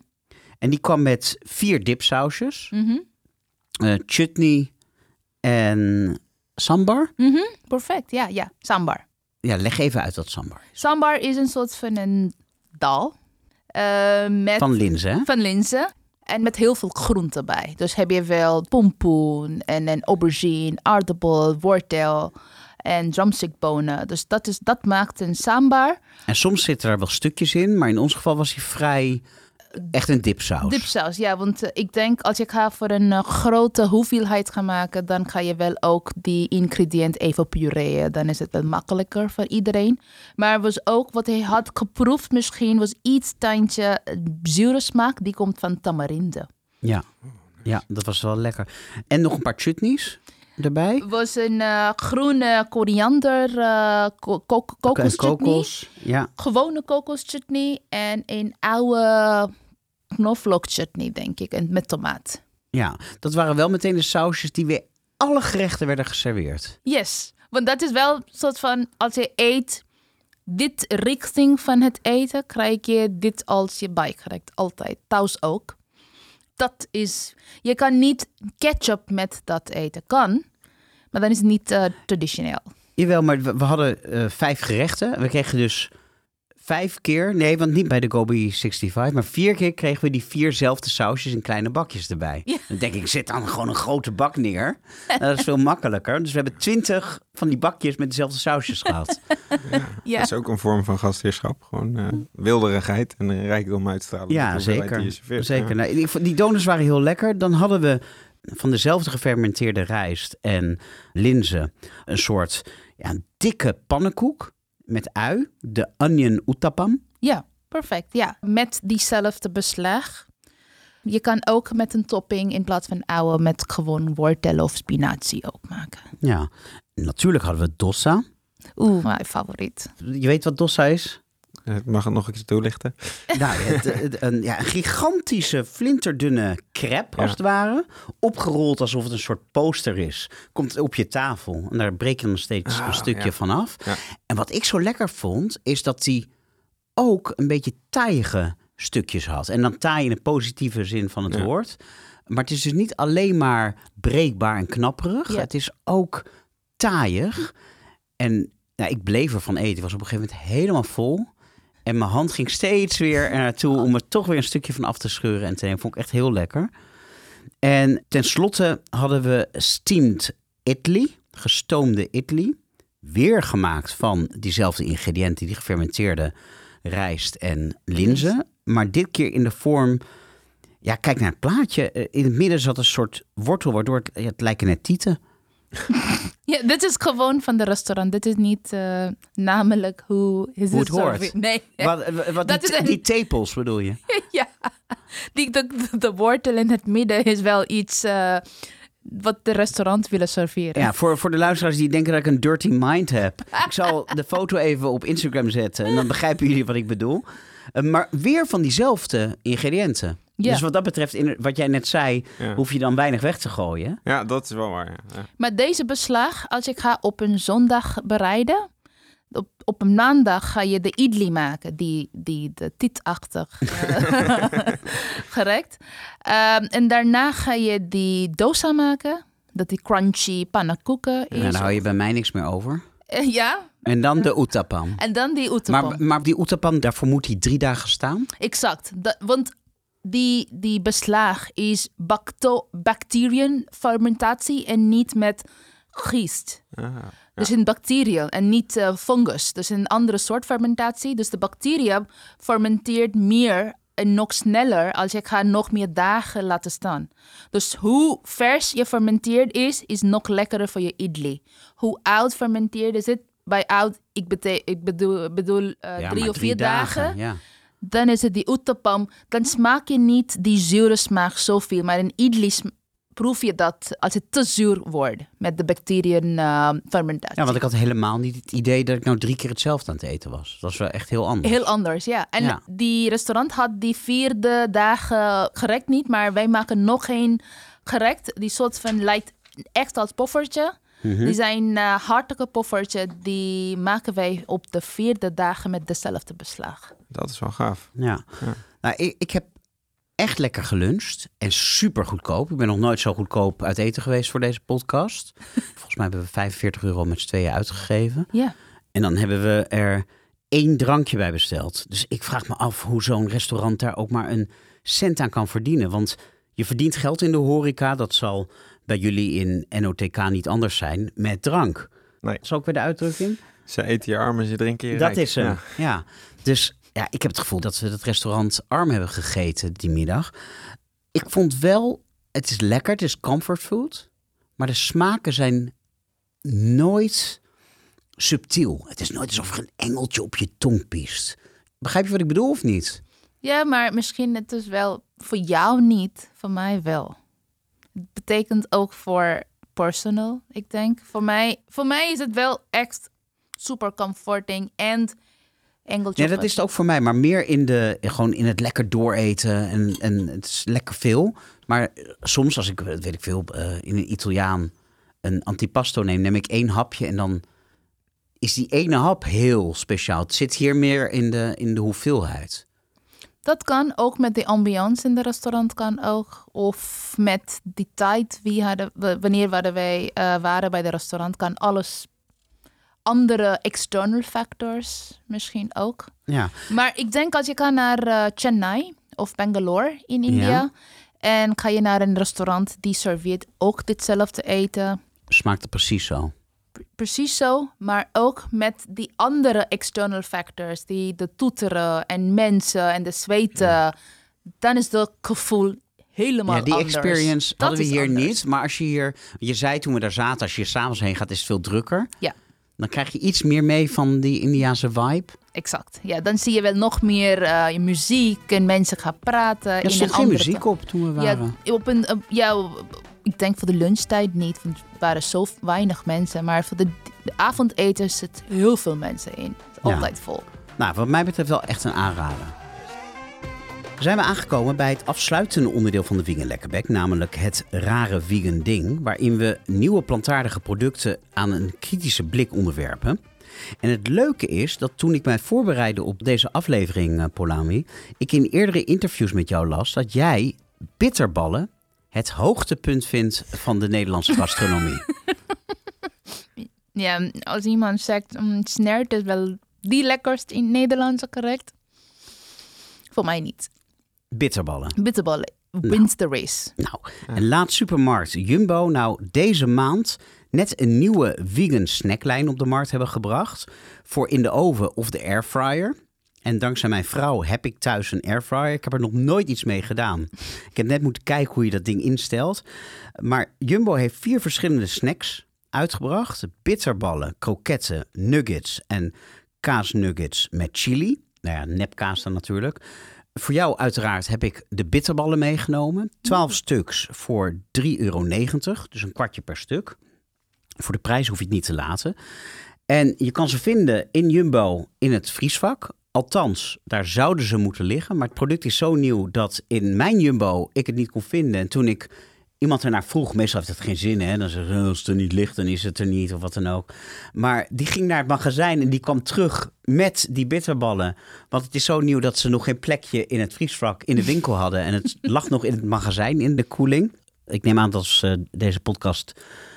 En die kwam met vier dipsausjes. mhm. eh, chutney, En sambar? Mhm, perfect, ja, ja. Sambar. Ja, leg even uit wat sambar is. Sambar is een soort van een dal. eh, met Van linzen, van linzen. En met heel veel groenten bij. Dus heb je wel pompoen en een aubergine, aardappel, wortel en drumstickbonen. Dus dat, is, dat maakt een sambar. En soms zitten er wel stukjes in, maar in ons geval was hij vrij echt een dipsaus. Dipsaus, ja. Want eh, ik denk als je ga voor een eh, grote hoeveelheid gaan maken, dan ga je wel ook die ingrediënt even pureën. Dan is het wel makkelijker voor iedereen. Maar was ook wat hij had geproefd misschien, was iets tandje eh, zure smaak. Die komt van tamarinde. Ja. ja, dat was wel lekker. En nog een paar chutneys erbij. was een groene koriander uh, ko ko kokoschutney. Kokos. Ja. Gewone kokoschutney en een oude knoflookchutney, denk ik. En met tomaat. ja, dat waren wel meteen de sausjes die weer alle gerechten werden geserveerd. Yes, want dat is wel een soort van, als je eet, dit richting van het eten, krijg je dit als je bijgerecht. Altijd, thuis ook. Dat is, je kan niet ketchup met dat eten. Kan, maar dan is het niet eh, traditioneel. Jawel, maar we, we hadden eh, vijf gerechten. We kregen dus vijf keer, nee, want niet bij de Gobi 65, maar vier keer kregen we die vierzelfde sausjes in kleine bakjes erbij. Ja. Dan denk ik, zet dan gewoon een grote bak neer. Dat is veel makkelijker. Dus we hebben twintig van die bakjes met dezelfde sausjes gehad. Ja. Dat is ook een vorm van gastheerschap. Gewoon eh, wilderigheid en een rijkdom uitstralen. Ja, zeker. die zeker. Ja. Nou, die donuts waren heel lekker. Dan hadden we van dezelfde gefermenteerde rijst en linzen een soort ja, een dikke pannenkoek met ui, de onion uttapam. Ja, perfect. Ja, met diezelfde beslag. Je kan ook met een topping in plaats van oude met gewoon wortel of spinazie ook maken. Ja, natuurlijk hadden we dosa. Oeh, mijn favoriet. Je weet wat dosa is? Eh, Mag het nog eens toelichten? Nou, het, het- een, ja, een gigantische, flinterdunne crepe, als Ja. het ware. Opgerold alsof het een soort poster is. Komt op je tafel. En daar breek je dan steeds Ah, een stukje ja. van af. Ja. En wat ik zo lekker vond, is dat die ook een beetje taaiige stukjes had. En dan taai in de positieve zin van het woord. Maar het is dus niet alleen maar breekbaar en knapperig. Het is ook taaiig. En nou, ik bleef ervan eten. Ik was op een gegeven moment helemaal vol. En mijn hand ging steeds weer er naartoe om er toch weer een stukje van af te scheuren en te nemen. Vond ik echt heel lekker. En tenslotte hadden we steamed idli, gestoomde idli. Weer gemaakt van diezelfde ingrediënten, die gefermenteerde rijst en linzen. Maar dit keer in de vorm... Ja, kijk naar het plaatje. Eh, In het midden zat een soort wortel, waardoor het, het lijken net tieten. Ja, dit is gewoon van de restaurant. Dit is niet eh, namelijk hoe is Hoe het hoort. Nee, Wat, wat Dat die, is een- die tepels bedoel je? ja. Die, de, de wortel in het midden is wel iets eh, wat de restaurant willen serveren. Ja, voor, voor de luisteraars die denken dat ik een dirty mind heb. Ik zal de foto even op Instagram zetten en dan begrijpen jullie wat ik bedoel. Eh, maar weer van diezelfde ingrediënten. Ja. Dus wat dat betreft, in, wat jij net zei, Ja. hoef je dan weinig weg te gooien. Ja, dat is wel waar. Ja. Ja. Maar deze beslag, als ik ga op een zondag bereiden, op, op een maandag ga je de idli maken, die, die de tietachtig eh, gerecht. Ehm, en daarna ga je die dosa maken, dat die crunchy pannenkoeken is. En dan hou je bij mij niks meer over. Eh, ja, En dan de uttapam. en dan die uttapam. Maar, maar die uttapam, daarvoor moet hij drie dagen staan. Exact. Dat- want die, die beslag is bacto, bacteriënfermentatie en niet met gist. Ah, Dus een bacteriën en niet eh, fungus. Dus een andere soort fermentatie. Dus de bacteriën fermenteert meer en nog sneller als je gaat nog meer dagen laten staan. Dus hoe vers je fermenteerd is, is nog lekkerder voor je idli. Hoe oud fermenteerd is het? Bij oud, ik, bete- ik bedoel, bedoel eh, Ja, drie of vier dagen. Ja. Dan is het die uttapam. Dan smaak je niet die zure smaak zoveel. Maar in idli proef je dat als het te zuur wordt met de bacteriën eh, fermentatie. ja, want ik had helemaal niet het idee dat ik nou drie keer hetzelfde aan het eten was. Dat was wel echt heel anders. Heel anders, ja. En Ja. die restaurant had die vierde dagen gerecht niet, maar wij maken nog een gerecht. Die soort van lijkt echt als poffertje. Mhm. Die zijn eh hartige poffertje, die maken wij op de vierde dagen met dezelfde beslag. dat is wel gaaf. Ja. Ja. Nou, ik, ik heb echt lekker geluncht en super goedkoop. Ik ben nog nooit zo goedkoop uit eten geweest voor deze podcast. Volgens mij hebben we 45 euro met z'n tweeën uitgegeven. Ja. En dan hebben we er één drankje bij besteld. Dus ik vraag me af hoe zo'n restaurant daar ook maar een cent aan kan verdienen. Want je verdient geld in de horeca. Dat zal bij jullie in NOTK niet anders zijn met drank. Nee. Dat is ook weer de uitdrukking. Ze eten je arm en ze drinken je Dat rijk. is hem. Ja. Ja. Dus ja, ik heb het gevoel dat we het restaurant arm hebben gegeten die middag. Ik vond wel, het is lekker, het is comfort food. Maar de smaken zijn nooit subtiel. Het is nooit alsof er een engeltje op je tong piest. Begrijp je wat ik bedoel of niet? Ja, maar misschien het is wel voor jou niet, voor mij wel. Betekent ook voor personal, ik denk. Voor mij, voor mij is het wel echt super comforting en engeltje. Ja, dat is het- ook voor mij. Maar meer in, de, gewoon in het lekker dooreten. En, en het is lekker veel. Maar eh, soms als ik, weet ik veel, eh, in een Italiaan een antipasto neem, neem ik één hapje en dan is die ene hap heel speciaal. Het zit hier meer in de, in de hoeveelheid. Dat kan ook met de ambiance in de restaurant kan ook. Of met die tijd, wie hadden, wanneer waren wij eh, waren bij de restaurant, kan alles. Andere external factors misschien ook. Ja, Maar ik denk als je gaat naar eh, Chennai of Bangalore in India. Ja. En ga je naar een restaurant die serveert ook ditzelfde eten. smaakt het precies zo. Precies zo, maar ook met die andere external factors, die de toeteren en mensen en de zweten, dan is het gevoel helemaal Ja, die anders. experience Dat hadden we hier anders. niet. Maar als je hier, je zei toen we daar zaten, als je hier s'avonds heen gaat, is het veel drukker. Ja. Dan krijg je iets meer mee van die Indiaanse vibe. Exact. Ja, dan zie je wel nog meer eh, muziek en mensen gaan praten. Er in stond een geen muziek op toen we Ja, waren. op een, op- ja, op- ik denk voor de lunchtijd niet, want er waren zo weinig mensen. Maar voor de, de avondeten zit heel veel mensen in. Het is Ja. altijd vol. Nou, wat mij betreft wel echt een aanrader. Zijn we aangekomen bij het afsluitende onderdeel van de Vegan Lekkerbek, namelijk het rare vegan ding, waarin we nieuwe plantaardige producten aan een kritische blik onderwerpen. En het leuke is dat toen ik mij voorbereidde op deze aflevering, eh, Polami, ik in eerdere interviews met jou las dat jij bitterballen het hoogtepunt vindt van de Nederlandse gastronomie. Ja, als iemand zegt, mm, snert is wel die lekkerst in Nederlands, correct? Voor mij niet. Bitterballen. Bitterballen wins the race. Nou, en laat supermarkt Jumbo nou deze maand net een nieuwe vegan snacklijn op de markt hebben gebracht. Voor in de oven of de airfryer. En dankzij mijn vrouw heb ik thuis een airfryer. Ik heb er nog nooit iets mee gedaan. Ik heb net moeten kijken hoe je dat ding instelt. Maar Jumbo heeft vier verschillende snacks uitgebracht. Bitterballen, kroketten, nuggets en kaasnuggets met chili. Nou ja, nepkaas dan natuurlijk. Voor jou uiteraard heb ik de bitterballen meegenomen. 12 stuks voor 3,90 euro. Dus een kwartje per stuk. Voor de prijs hoef je het niet te laten. En je kan ze vinden in Jumbo in het vriesvak. Althans, daar zouden ze moeten liggen. Maar het product is zo nieuw dat in mijn Jumbo ik het niet kon vinden. En toen ik iemand ernaar vroeg, meestal heeft het geen zin, hè? Dan zeggen ze, als het er niet ligt, dan is het er niet, of wat dan ook. Maar die ging naar het magazijn en die kwam terug met die bitterballen. Want het is zo nieuw dat ze nog geen plekje in het vriesvak in de winkel hadden. En het lag nog in het magazijn, in de koeling. Ik neem aan dat als eh, deze podcast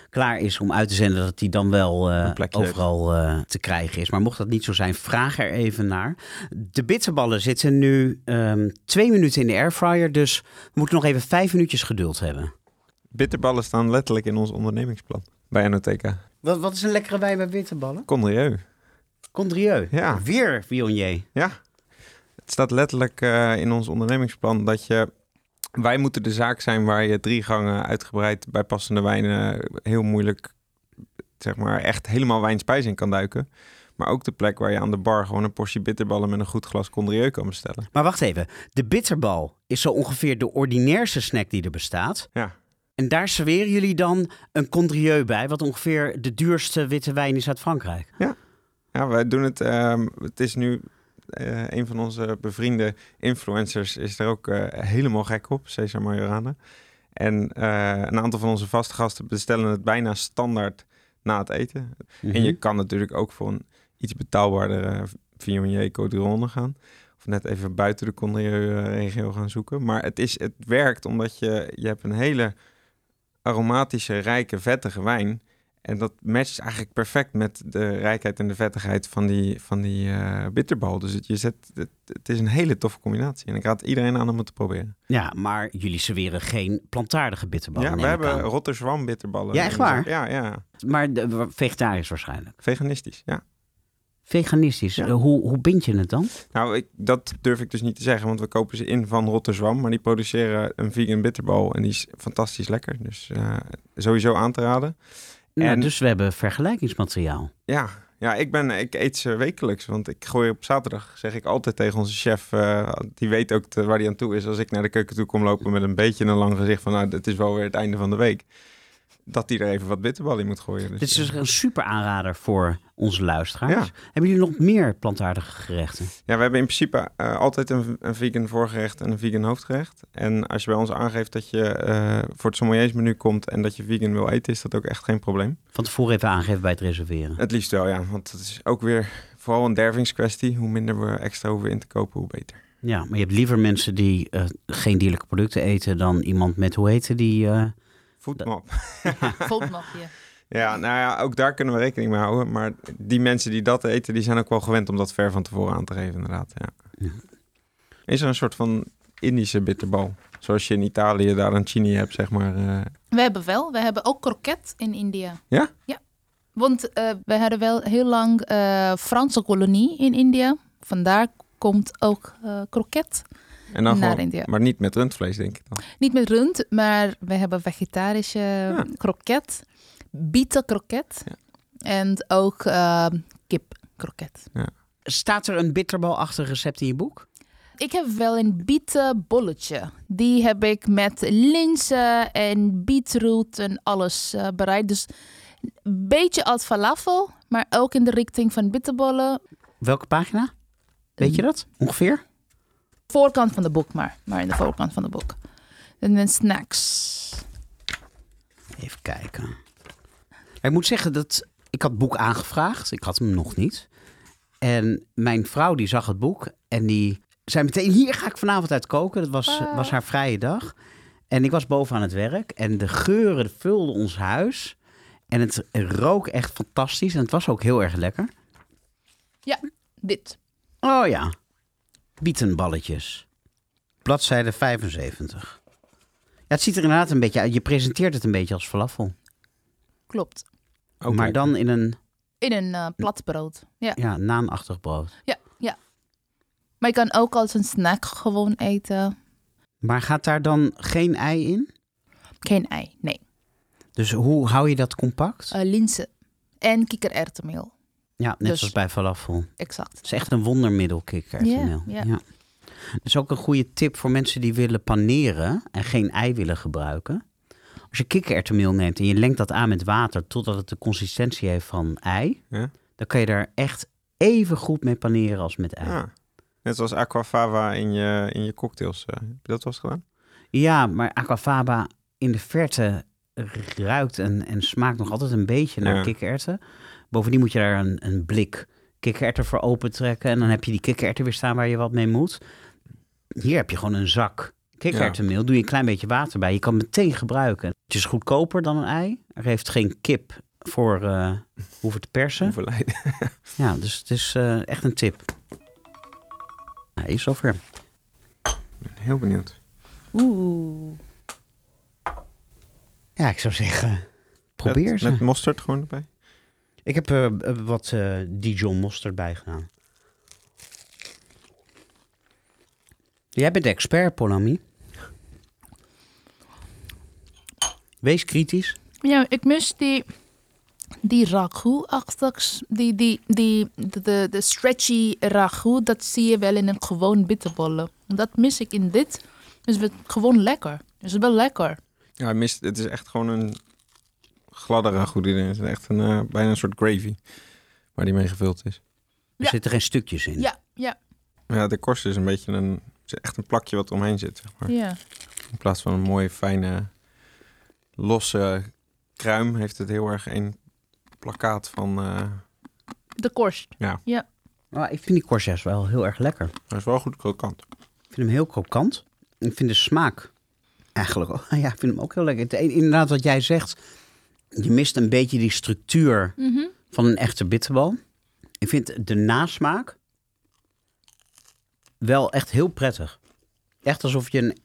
klaar is om uit te zenden, dat die dan wel heeft. overal eh, te krijgen is. Maar mocht dat niet zo zijn, vraag er even naar. De bitterballen zitten nu ehm, twee minuten in de airfryer, dus we moeten nog even vijf minuutjes geduld hebben. Bitterballen staan letterlijk in ons ondernemingsplan bij NOTK. Wat, wat is een lekkere wijn bij bitterballen? Condrieu. Condrieu. Ja. Weer Viognier. Ja. Het staat letterlijk eh, in ons ondernemingsplan dat je... Wij moeten de zaak zijn waar je drie gangen uitgebreid bij passende wijnen heel moeilijk, zeg maar, echt helemaal wijnspijs in kan duiken. Maar ook de plek waar je aan de bar gewoon een portie bitterballen met een goed glas Condrieu kan bestellen. Maar wacht even. De bitterbal is zo ongeveer de ordinairste snack die er bestaat. Ja. En daar serveren jullie dan een Condrieu bij, wat ongeveer de duurste witte wijn is uit Frankrijk. Ja, wij doen het. ehm, het is nu eh, een van onze bevriende influencers is er ook eh, helemaal gek op, Cesar Majorana. En eh, een aantal van onze vaste gasten bestellen het bijna standaard na het eten. En je Mhm. kan natuurlijk ook voor een iets betaalbaardere Viognier Côte d'Ironde gaan. Of net even buiten de Condé-regio gaan zoeken. Maar het, is, het werkt omdat je, je hebt een hele aromatische, rijke, vettige wijn. En dat matcht eigenlijk perfect met de rijkheid en de vettigheid van die, van die eh, bitterbal. Dus het, je zet, het, het is een hele toffe combinatie. En ik raad iedereen aan om het te proberen. Ja, maar jullie serveren geen plantaardige bitterballen. ja, we hebben. Rotterdam bitterballen. Ja, echt waar? Ja, ja. Maar de, vegetarisch waarschijnlijk. Veganistisch, ja. Veganistisch. Ja. Eh, hoe, hoe bind je het dan? Nou, ik, dat durf ik dus niet te zeggen, want we kopen ze in van Rotterdam. Maar die produceren een vegan bitterbal en die is fantastisch lekker. Dus eh, sowieso aan te raden. Nou, En- dus we hebben vergelijkingsmateriaal. Ja, ja ik, ben, ik eet ze wekelijks. Want ik gooi op zaterdag, zeg ik altijd tegen onze chef... eh, die weet ook te- waar hij aan toe is. Als ik naar de keuken toe kom lopen met een beetje een lang gezicht... van nou, het is wel weer het einde van de week. Dat hij er even wat bitterballen in moet gooien. Dus, Dit is dus eh, een super aanrader voor onze luisteraars. Ja. Hebben jullie nog meer plantaardige gerechten? Ja, we hebben in principe eh, altijd een, een vegan voorgerecht en een vegan hoofdgerecht. En als je bij ons aangeeft dat je eh, voor het sommeliersmenu komt en dat je vegan wil eten, is dat ook echt geen probleem. Van tevoren even aangeven bij het reserveren. Het liefst wel, ja. Want het is ook weer vooral een dervingskwestie. Hoe minder we extra hoeven in te kopen, hoe beter. Ja, maar je hebt liever mensen die geen dierlijke producten eten dan iemand met, hoe heette die? Voetmap. Ja, nou ja, ook daar kunnen we rekening mee houden. Maar die mensen die dat eten, die zijn ook wel gewend om dat ver van tevoren aan te geven, inderdaad. Ja. Ja. Is er een soort van Indische bitterbal? Zoals je in Italië daar een chini hebt, zeg maar. eh, We hebben wel, we hebben ook kroket in India. Ja? Ja. Want eh, we hadden wel heel lang eh, Franse kolonie in India. Vandaar komt ook eh, kroket En dan naar gewoon, India. maar niet met rundvlees, denk ik dan. Niet met rund, maar we hebben vegetarische kroket, bieten kroket Ja. en ook eh, kip kroket. Staat er een bitterbalachtig recept in je boek? Ik heb wel een bietenbolletje. Die heb ik met linzen en beetroot en alles eh, bereid. Dus een beetje als falafel, maar ook in de richting van bitterbollen. Welke pagina? Weet je dat? Ongeveer? Voorkant van de boek maar, maar in de voorkant van de boek. En dan snacks. Even kijken. Ik moet zeggen dat ik had het boek aangevraagd. Ik had hem nog niet. En mijn vrouw die zag het boek en die zei meteen... hier ga ik vanavond uit koken. Dat was, Ah. was haar vrije dag. En ik was boven aan het werk en de geuren vulden ons huis. En het rook echt fantastisch en het was ook heel erg lekker. Dit. Oh ja, bietenballetjes. Bladzijde 75. Ja, het ziet er inderdaad een beetje uit. Je presenteert het een beetje als falafel. Klopt. Ook maar dan in een In een eh plat brood. Ja. ja, naanachtig brood. ja, ja. Maar je kan ook als een snack gewoon eten. Maar gaat daar dan geen ei in? Geen ei, nee. Dus hoe hou je dat compact? Eh linzen en kikkererwtenmeel. Ja, net dus- zoals bij falafel. Exact. Het is echt een wondermiddel, kikkererwtenmeel. Ja, ja. Dat is ook een goede tip voor mensen die willen paneren en geen ei willen gebruiken. Als je kikkererwtenmeel neemt en je lengt dat aan met water totdat het de consistentie heeft van ei, Ja? dan kan je daar echt even goed mee paneren als met ei. Ah, net zoals aquafaba in je, in je cocktails. eh. heb je dat wel eens gedaan? Ja, maar aquafaba in de verte ruikt en, en smaakt nog altijd een beetje naar Ja. kikkererwten. Bovendien moet je daar een, een blik kikkererwten voor opentrekken. En dan heb je die kikkererwten weer staan waar je wat mee moet. Hier heb je gewoon een zak kikkererwtenmeel. Doe je een klein beetje water bij. Je kan het meteen gebruiken. Het is goedkoper dan een ei. Er heeft geen kip voor eh hoeven te persen. Ja, dus het is eh, echt een tip. Hij is zover. Heel benieuwd. Oeh. Ja, ik zou zeggen, probeer met, ze. Met mosterd gewoon erbij. Ik heb eh, eh, wat eh, Dijon mosterd bijgedaan. Jij bent de expert, Polami. Wees kritisch. Ja, ik mis die, die ragout-achtigs. Die, die, die, de, de, de stretchy ragout, dat zie je wel in een gewoon bitterbollen. Dat mis ik in dit. Dus het gewoon lekker. Het is wel lekker. Ja, mist, het is echt gewoon een gladde ragout die erin is. Echt een, eh, bijna een soort gravy waar die mee gevuld is. Er Ja. zitten geen stukjes in. Ja, ja, Ja, de korst is een beetje een, het is echt een plakje wat er omheen zit. Zeg maar. ja. In plaats van een mooie, fijne, losse kruim heeft het heel erg een plakkaat van... eh, De korst. Ja. Ja. Maar ik vind die courgette wel heel erg lekker. Hij is wel goed krokant. Ik vind hem heel krokant. Ik vind de smaak eigenlijk ook. Ja, ik vind hem ook heel lekker. Het, een- inderdaad, wat jij zegt. Je mist een beetje die structuur Mhm. van een echte bitterbal. Ik vind de nasmaak wel echt heel prettig. Echt alsof je een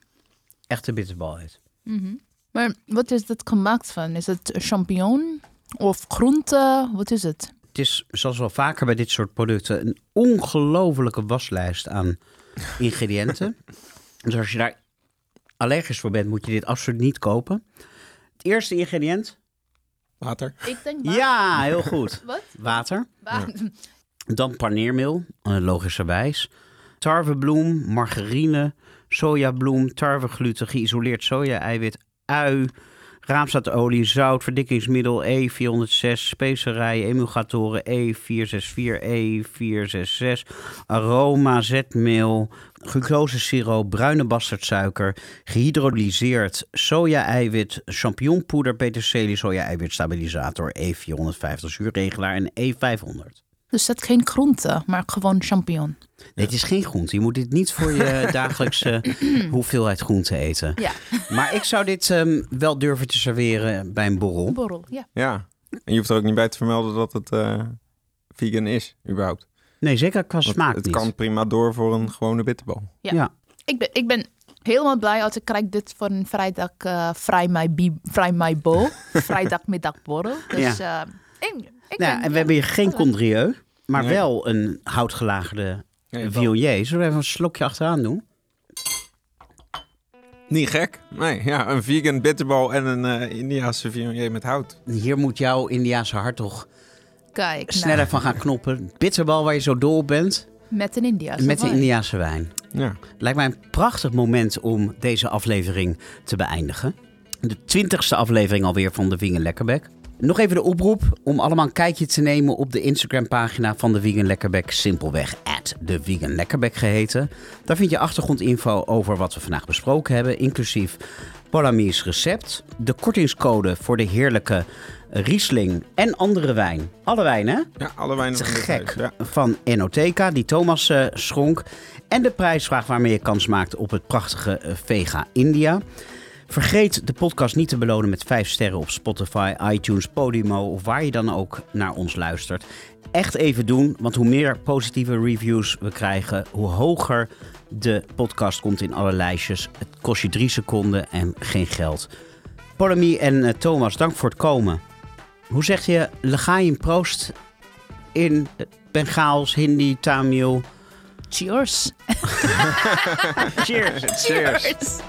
echte bitterbal eet. Mhm. Maar wat is het gemaakt van? Is het champignon of groente? Wat is het? Het is, zoals wel vaker bij dit soort producten, een ongelofelijke waslijst aan ingrediënten. dus als je daar allergisch voor bent, moet je dit absoluut niet kopen. Het eerste ingrediënt? Water. Ik denk Ja, heel goed. Wat? Water. Wa- Dan paneermeel, logischerwijs. Tarwebloem, margarine, sojabloem, tarwegluten, geïsoleerd soja-eiwit, ui, raamzaadolie, zout, verdikkingsmiddel E406, specerijen, emulgatoren E464, E466, aroma, zetmeel, glucosesiroop, bruine bastardsuiker, gehydrolyseerd soja-eiwit, champignonpoeder, peterselie, soja-eiwit, stabilisator, E450, zuurregelaar en E E500. Dus dat geen groente, maar gewoon champignon. Nee, het is geen groente. Je moet dit niet voor je dagelijkse hoeveelheid groente eten. Ja, Maar ik zou dit ehm, wel durven te serveren bij een borrel. borrel. Ja. Ja. En je hoeft er ook niet bij te vermelden dat het eh, vegan is, überhaupt. Nee, zeker qua Want smaak het niet. kan prima door voor een gewone bitterbal. Ja. Ja. Ik ben, ik ben helemaal blij als ik krijg dit voor een vrijdag uh, vrij mij bi- vrij mij bo, vrijdagmiddagborrel. Dus eh ik, ik Nou, ben, en we hebben hier geen condrieu, maar Nee. wel een houtgelagerde Nee, viognier. Zullen we even een slokje achteraan doen? Niet gek. Nee, ja, een vegan bitterbal en een eh Indiaanse viognier met hout. Hier moet jouw Indiaanse hart kijk, nou, sneller van gaan knoppen. Bitterbal waar je zo dol op bent, met een India. met de Indiaanse wijn. Ja. Lijkt mij een prachtig moment om deze aflevering te beëindigen. De twintigste aflevering alweer van de Vegan Lekkerbek. Nog even de oproep om allemaal een kijkje te nemen op de Instagram-pagina van de Vegan Lekkerbek. Simpelweg at de Vegan Lekkerbek geheten. Daar vind je achtergrondinfo over wat we vandaag besproken hebben, inclusief Polamies recept, de kortingscode voor de heerlijke Riesling en andere wijn. Alle wijn, hè? ja, alle wijnen Te gek. huis, Ja. Van Enoteca, die Thomas eh, schonk. En de prijsvraag waarmee je kans maakt op het prachtige eh, Vega India. Vergeet de podcast niet te belonen met 5 sterren op Spotify, iTunes, Podimo of waar je dan ook naar ons luistert. Echt even doen, want hoe meer positieve reviews we krijgen, hoe hoger de podcast komt in alle lijstjes. Het kost je drie seconden en geen geld. Polemy en eh, Thomas, dank voor het komen hoe zeg je Legaim Proost in Bengaals, Hindi, Tamil? Cheers. Cheers. Cheers.